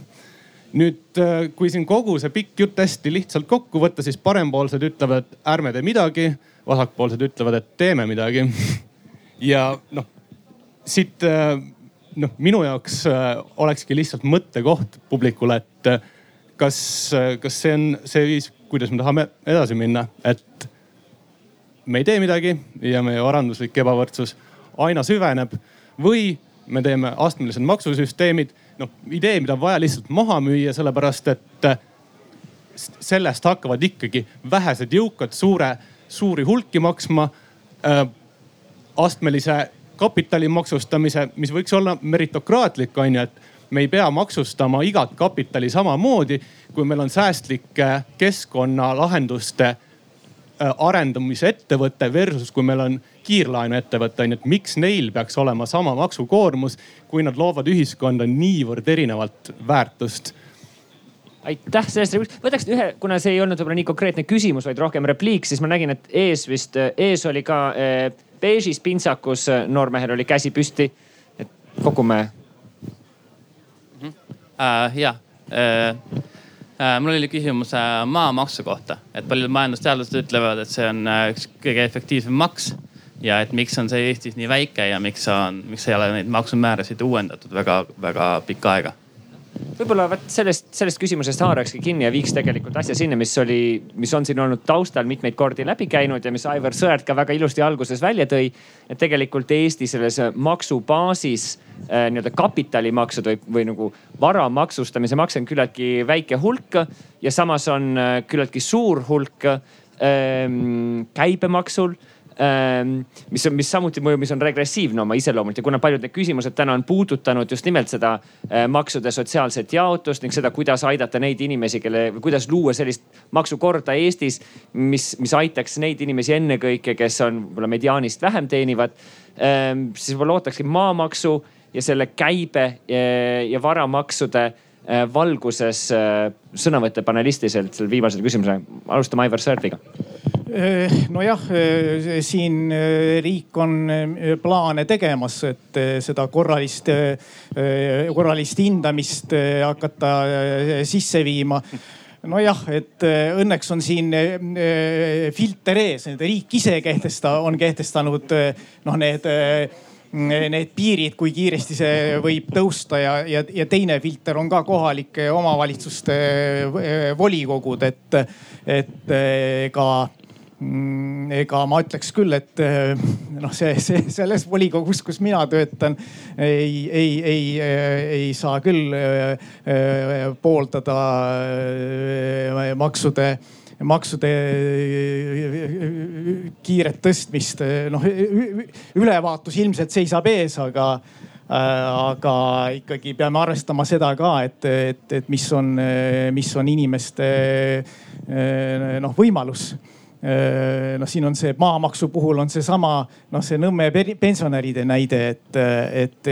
nüüd, äh, kui siin kogu see pikk jutt hästi lihtsalt kokku võtta, siis parempoolsed ütlevad, ärme tee midagi, vasakpoolsed ütlevad, et teeme midagi. ja noh, siit äh, noh, minu jaoks äh, olekski lihtsalt mõttekoht publikule, et kas, kas see on see viis, kuidas me tahame edasi minna, et me ei tee midagi ja meie varanduslik ebavõrdsus aina süveneb või me teeme astmelised maksusüsteemid noh, idee, mida on vaja lihtsalt maha müüa, sellepärast et äh, sellest hakkavad ikkagi vähesed jõukad suure, suuri hulki maksma äh,. astmelise kapitali maksustamise, mis võiks olla meritokraatlik, on ju, et me ei pea maksustama igat kapitali samamoodi, kui meil on säästlike keskkonnalahenduste äh, arendamisettevõte versus kui meil on kiirlaenuettevõte on ju, et miks neil peaks olema sama maksukoormus, kui nad loovad ühiskonda niivõrd erinevat väärtust aitäh sellest replikust, võtaks ühe, kuna see ei olnud võib-olla nii konkreetne küsimus, vaid rohkem repliik, siis ma nägin, et ees vist, ees oli ka eh, beežis pintsakus noormehel oli käsi püsti. et kogume mm. -hmm. Uh, ja uh,, uh, mul oli küsimus uh, maamaksu kohta, et paljud majandusteadlased ütlevad, et see on uh, üks kõige efektiivsem maks ja et miks on see Eestis nii väike ja miks on, miks ei ole neid maksumäärasid uuendatud väga-väga pikka aega võib-olla vot sellest, sellest küsimusest haarakski kinni ja viiks tegelikult asja sinna, mis oli, mis on siin olnud taustal mitmeid kordi läbi käinud ja mis Aivar Sõerd ka väga ilusti alguses välja tõi. et tegelikult Eesti selles maksubaasis äh, nii-öelda kapitalimaksud või, või nagu vara maksustamise makse on küllaltki väike hulk ja samas on äh, küllaltki suur hulk ähm, käibemaksul mis on, mis samuti mõjub, mis on regressiivne oma iseloomult ja kuna paljud need küsimused täna on puudutanud just nimelt seda eh, maksude sotsiaalset jaotust ning seda, kuidas aidata neid inimesi, kelle, kuidas luua sellist maksukorda Eestis, mis, mis aitaks neid inimesi ennekõike, kes on võib-olla mediaanist vähem teenivad. Ehm, siis võib-olla ootakski maamaksu ja selle käibe ja, ja varamaksude eh, valguses eh, sõnavõtte panelistiliselt selle viimasele küsimusele. alustame Aivar Sõerdiga nojah, äh, siin äh, riik on plaane tegemas, et seda korralist, korralist hindamist hakata sisse viima. Nojah, et õnneks on siin filter ees, riik ise kehtesta-, on kehtestanud noh, need need piirid, kui kiiresti see võib tõusta ja, ja, ja teine filter on ka kohalike omavalitsuste volikogud, et, et ka ega ma ütleks küll, et eh, noh, see, see selles volikogus, kus mina töötan, ei, ei, ei, eh, ei saa küll eh, pooldada maksude maksude kiiret tõstmist. noh, ülevaatus ilmselt seisab ees, aga, aga ikkagi peame arvestama seda ka, et, et, et mis on, mis on inimeste noh, võimalus noh, siin on see maamaksu puhul on seesama noh, see Nõmme pensionäride näide, et, et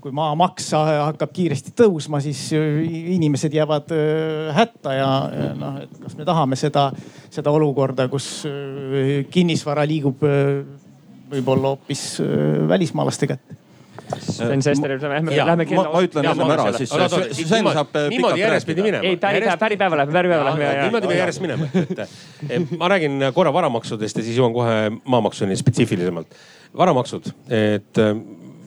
kui maamaks hakkab kiiresti tõusma, siis inimesed jäävad äh, hätta ja noh, et kas me tahame seda, seda olukorda, kus äh, kinnisvara liigub võib-olla hoopis välismaalaste kätte Sven Sester, lähme, lähme kella. ma ütlen ennem ära, siis Sven saab niimoodi järjest pidi minema. ei, päripäev, päripäeva lähme, päripäeva lähme. niimoodi me järjest minema, et ma räägin korra varamaksudest ja siis jõuan kohe maamaksuni spetsiifilisemalt. varamaksud, et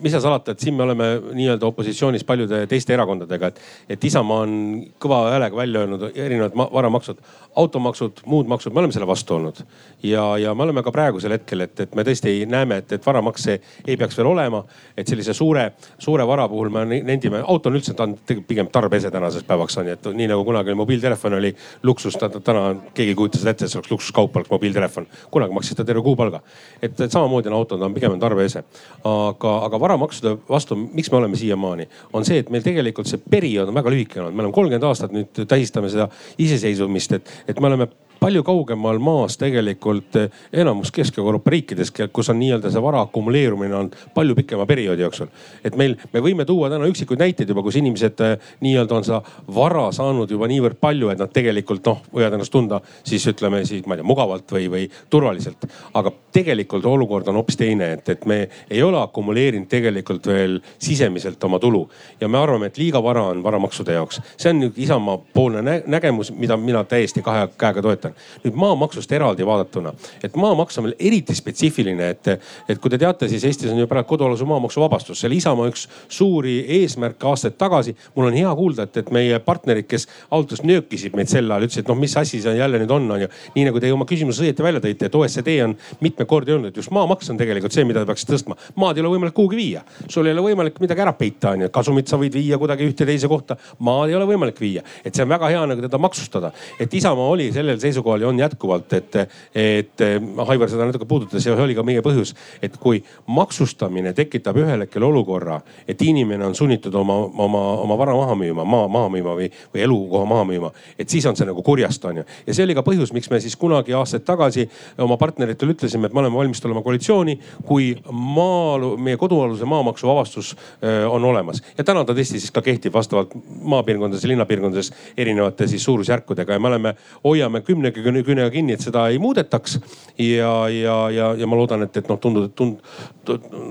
mis seal salata, et siin me oleme nii-öelda opositsioonis paljude teiste erakondadega, et, et Isamaa on kõva häälega välja öelnud erinevad varamaksud, automaksud, muud maksud, me oleme selle vastu olnud. ja, ja me oleme ka praegusel hetkel, et, et me tõesti näeme, et, et varamakse ei peaks veel olema. et sellise suure, suure vara puhul me nendime, auto on üldse, ta on pigem tarbese tänaseks päevaks on ju, et nii nagu kunagi mobiiltelefon oli luksus, täna keegi ei kujuta seda ette, et see oleks luksuskaup oleks mobiiltelefon. kunagi maksis ta terve kuupalga. et, et samamoodi on auto, ta on pigem tarbese. aga, aga vara varamaksude vastu, miks me oleme siiamaani, on see, et meil tegelikult see periood on väga lühike olnud, me oleme kolmkümmend aastat nüüd tähistame seda iseseisvumist, et, et me oleme palju kaugemal maas tegelikult eh, enamus Kesk-Euroopa riikides, kus on nii-öelda see vara akumuleerumine on palju pikema perioodi jooksul. et meil, me võime tuua täna üksikuid näiteid juba, kus inimesed eh, nii-öelda on seda vara saanud juba niivõrd palju, et nad tegelikult noh, võivad ennast tunda siis ütleme siis ma ei tea mugavalt või, või turvaliselt. aga tegelikult olukord on hoopis teine, et, et me ei ole akumuleerinud tegelikult veel sisemiselt oma tulu ja me arvame, et liiga vara on varamaksude jaoks. see on Isamaa poolne nägemus, mida mina täiesti kahe käega toetan nüüd maamaksust eraldi vaadatuna, et maamaks on meil eriti spetsiifiline, et, et kui te teate, siis Eestis on ju praegu kodualuse maamaksu vabastus, see oli Isamaa üks suuri eesmärke aastaid tagasi. mul on hea kuulda, et, et meie partnerid, kes autos nöökisid meid sel ajal, ütlesid, et noh, mis asi see jälle nüüd on, on ju. nii nagu te oma küsimuses õieti välja tõite, et OECD on mitmeid kordi öelnud, et just maamaks on tegelikult see, mida te peaksite tõstma. maad ei ole võimalik kuhugi viia, sul ei ole võimalik midagi ära peita, on ju, kasumit sa võid viia kuidagi ühte teise kohta, maad ei ole võimalik viia. et see on väga hea nagu teda maksustada, et Isamaa oli sellel seisukohal seisukohal ja on jätkuvalt, et, et Aivar seda natuke puudutas ja see oli ka meie põhjus, et kui maksustamine tekitab ühel hetkel olukorra, et inimene on sunnitud oma, oma, oma vara maha müüma, maa maha müüma või, või elukoha maha müüma, et siis on see nagu kurjast on ju. ja see oli ka põhjus, miks me siis kunagi aastaid tagasi oma partneritele ütlesime, et me oleme valmis tulema koalitsiooni, kui maa, meie kodualuse maamaksu vabastus äh, on olemas. ja täna ta tõesti siis ka kehtib vastavalt maapiirkondades ja linnapiirkondades erinevate siis suurusjärkudega ja me oleme, hoiame kümne küünega kinni, et seda ei muudetaks. ja, ja, ja, ja ma loodan, et, et noh, tundub, tund,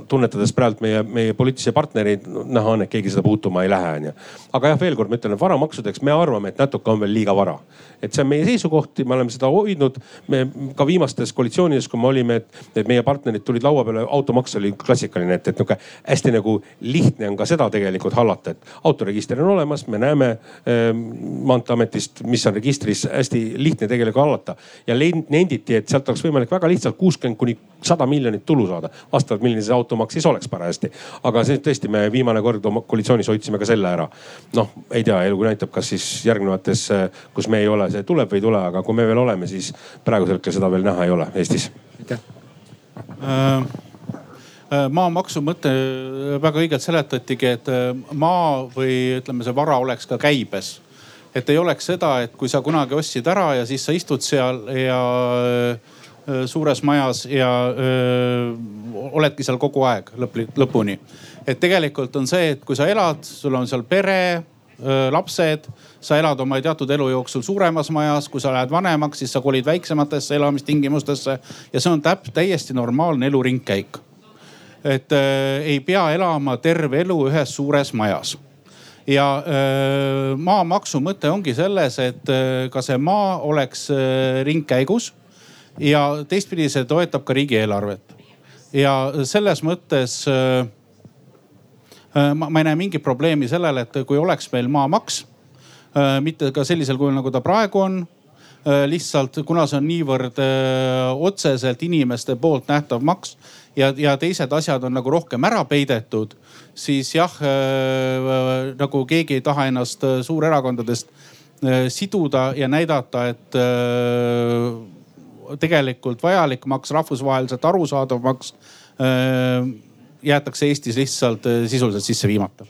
tunnetades praegu meie, meie poliitilisi partnereid, näha on, et keegi seda puutuma ei lähe, onju. aga jah, veel kord ma ütlen, et varamaksudeks me arvame, et natuke on veel liiga vara. et see on meie seisukoht ja me oleme seda hoidnud. me ka viimastes koalitsioonides, kui me olime, et, et meie partnerid tulid laua peale, automaks oli klassikaline, et, et nihuke hästi nagu lihtne on ka seda tegelikult hallata, et autoregister on olemas, me näeme äh, maanteeametist, mis on registris, hästi lihtne tegelikult hallata. ja nenditi, et sealt oleks võimalik väga lihtsalt kuuskümmend kuni sada miljonit tulu saada, vastavalt milline see automaks siis oleks parajasti. aga see tõesti, me viimane kord oma koalitsioonis hoidsime ka selle ära. noh, ei tea, elu näitab, kas siis järgnevates, kus me ei ole, see tuleb või ei tule, aga kui me veel oleme, siis praegusel hetkel seda veel näha ei ole Eestis. aitäh äh, äh, maamaksu mõte väga õigelt seletatigi, et äh, maa või ütleme, see vara oleks ka käibes. Et ei oleks seda, et kui sa kunagi ostsid ära ja siis sa istud seal ja suures majas ja öö, oledki seal kogu aeg lõp, lõpuni. et tegelikult on see, et kui sa elad, sul on seal pere, lapsed, sa elad oma teatud elu jooksul suuremas majas, kui sa lähed vanemaks, siis sa kolid väiksematesse elamistingimustesse ja see on täp-, täiesti normaalne elu ringkäik. et äh, ei pea elama terve elu ühes suures majas ja äh, maamaksu mõte ongi selles, et äh, ka see maa oleks äh, ringkäigus ja teistpidi see toetab ka riigieelarvet. ja selles mõttes ma, ma ei näe mingit probleemi sellele, et kui oleks meil maamaks, mitte ka sellisel kujul, nagu ta praegu on lihtsalt kuna see on niivõrd öö, otseselt inimeste poolt nähtav maks ja, ja teised asjad on nagu rohkem ära peidetud, siis jah äh,, nagu keegi ei taha ennast suurerakondadest äh, siduda ja näidata, et äh, tegelikult vajalik maks, rahvusvaheliselt arusaadav maks jäetakse Eestis lihtsalt äh, sisuliselt sisse viimata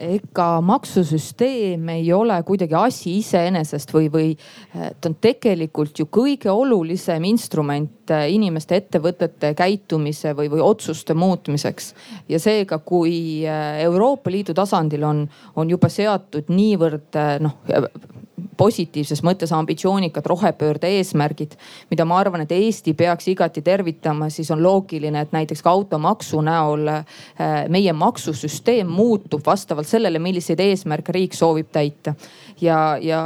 ega maksusüsteem ei ole kuidagi asi iseenesest või, või ta on tegelikult ju kõige olulisem instrument äh, inimeste, ettevõtete käitumise või, või otsuste muutmiseks. ja seega, kui äh, Euroopa Liidu tasandil on, on juba seatud niivõrd noh positiivses mõttes ambitsioonikad rohepöörde eesmärgid, mida ma arvan, et Eesti peaks igati tervitama, siis on loogiline, et näiteks ka automaksu näol äh, meie maksusüsteem muutub vastavalt sellele, milliseid eesmärke riik soovib täita. ja, ja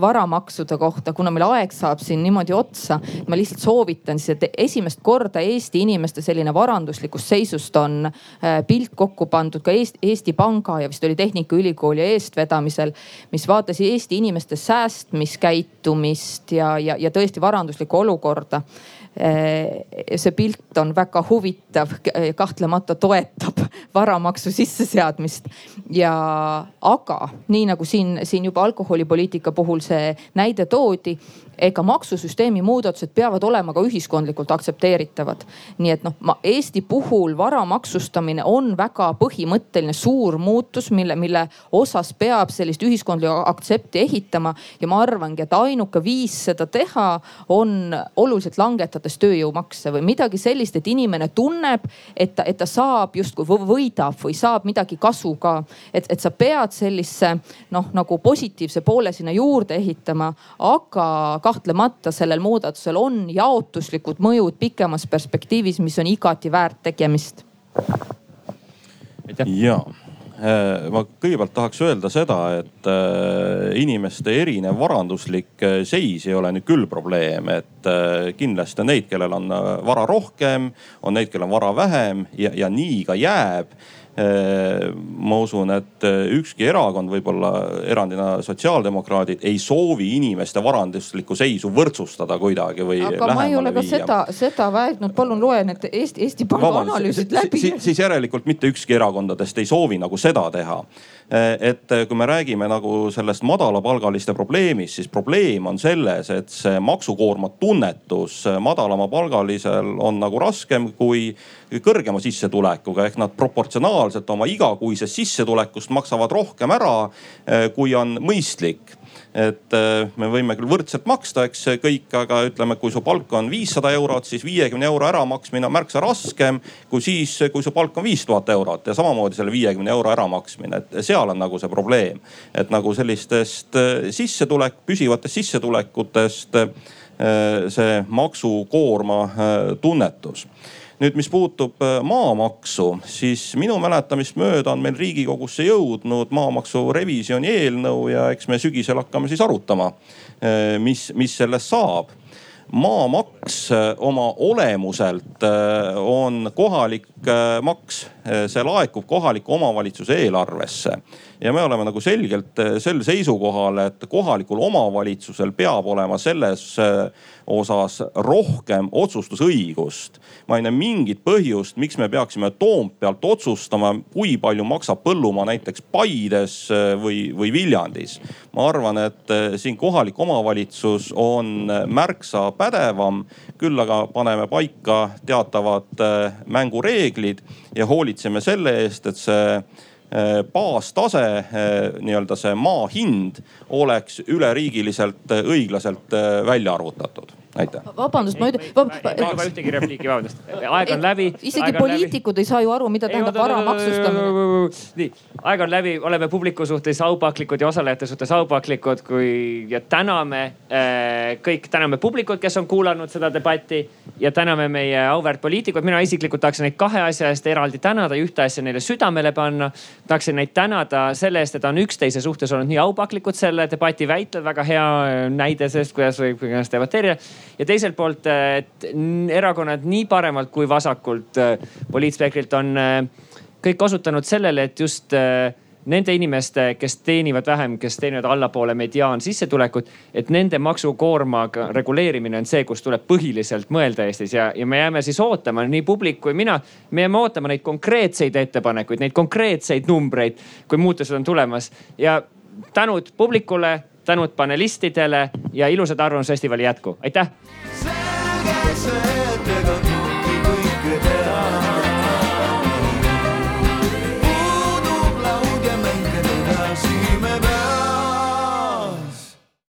varamaksude kohta, kuna meil aeg saab siin niimoodi otsa, ma lihtsalt soovitan siis, et esimest korda Eesti inimeste selline varanduslikust seisust on äh, pilt kokku pandud ka Eesti, Eesti Panga ja vist oli Tehnikaülikooli eestvedamisel, mis vaatas Eesti inimeste säästmiskäitumist ja, ja, ja tõesti varanduslikku olukorda see pilt on väga huvitav, kahtlemata toetab varamaksu sisseseadmist. ja aga nii nagu siin, siin juba alkoholipoliitika puhul see näide toodi, ega maksusüsteemi muudatused peavad olema ka ühiskondlikult aktsepteeritavad. nii et noh, Eesti puhul vara maksustamine on väga põhimõtteline suur muutus, mille, mille osas peab sellist ühiskondlikku aktsepti ehitama. ja ma arvangi, et ainuke viis seda teha on oluliselt langetades tööjõumakse või midagi sellist, et inimene tunneb, et ta, et ta saab justkui võidab või saab midagi kasu ka. et, et sa pead sellise noh, nagu positiivse poole sinna juurde ehitama, aga kahtlemata sellel muudatusel on jaotuslikud mõjud pikemas perspektiivis, mis on igati väärt tegemist. ja äh, ma kõigepealt tahaks öelda seda, et äh, inimeste erinev varanduslik äh, seis ei ole nüüd küll probleem, et kindlasti on neid, kellel on vara rohkem, on neid, kellel on vara vähem ja, ja nii ka jääb ma usun, et äh, ükski erakond, võib-olla erandina sotsiaaldemokraadid, ei soovi inimeste varanduslikku seisu võrdsustada kuidagi või. aga ma ei ole ka viia. seda, seda väitnud, palun loe need Eesti, Eesti Panga analüüsid läbi. siis järelikult mitte ükski erakondadest ei soovi nagu seda teha et kui me räägime nagu sellest madalapalgaliste probleemist, siis probleem on selles, et see maksukoorma tunnetus madalamapalgalisel on nagu raskem kui kõrgema sissetulekuga ehk nad proportsionaalselt oma igakuisest sissetulekust maksavad rohkem ära, kui on mõistlik et äh, me võime küll võrdselt maksta, eks kõik, aga ütleme, kui su palk on viissada eurot, siis viiekümne euro äramaksmine on märksa raskem kui siis, kui su palk on viis tuhat eurot ja samamoodi selle viiekümne euro äramaksmine, et seal on nagu see probleem. et nagu sellistest äh, sissetulek, püsivatest sissetulekutest äh, see maksukoorma tunnetus nüüd, mis puutub äh, maamaksu, siis minu mäletamist mööda on meil Riigikogusse jõudnud maamaksu revisjoni eelnõu ja eks me sügisel hakkame siis arutama, äh, mis, mis sellest saab. Maamaks äh, oma olemuselt on kohalik maks, see laekub kohaliku omavalitsuse eelarvesse ja me oleme nagu selgelt sel seisukohal, et kohalikul omavalitsusel peab olema selles osas rohkem otsustusõigust. ma ei näe mingit põhjust, miks me peaksime Toompealt otsustama, kui palju maksab põllumaa näiteks Paides või, või Viljandis. ma arvan, et siin kohalik omavalitsus on märksa pädevam, küll aga paneme paika teatavad mängureeglid ja hoolitseme selle eest, et see Äh, baastase, äh, nii-öelda see maa hind oleks üleriigiliselt õiglaselt välja arvutatud aitäh. vabandust, ma ütlen. ei ole ühtegi repliiki, vabandust. aeg on läbi. isegi poliitikud läbi. ei saa ju aru, mida tähendab vara maksustamine. nii, aeg on läbi, oleme publiku suhtes aupaklikud ja osalejate suhtes aupaklikud, kui ja täname äh, kõik, täname publikut, kes on kuulanud seda debatti ja täname meie auväärt poliitikuid. mina isiklikult tahaksin neid kahe asja eest eraldi tänada ja ühte asja neile südamele panna. tahaksin neid tänada selle eest, et on üksteise suhtes olnud nii aupaklikud selle debati väitel. väga hea näide sellest, kuidas võib ennast debateerida ja teiselt poolt, et erakonnad nii paremalt kui vasakult äh, poliitspektrilt on äh, kõik osutanud sellele, et just äh, nende inimeste, kes teenivad vähem, kes teenivad allapoole mediaansissetulekut, et nende maksukoormaga reguleerimine on see, kus tuleb põhiliselt mõelda Eestis ja, ja me jääme siis ootama, nii publik kui mina. me jääme ootama neid konkreetseid ettepanekuid, neid konkreetseid numbreid, kui muutused on tulemas ja tänud publikule tänud panelistidele ja ilusat Arvamusfestivali jätku, aitäh. selge see.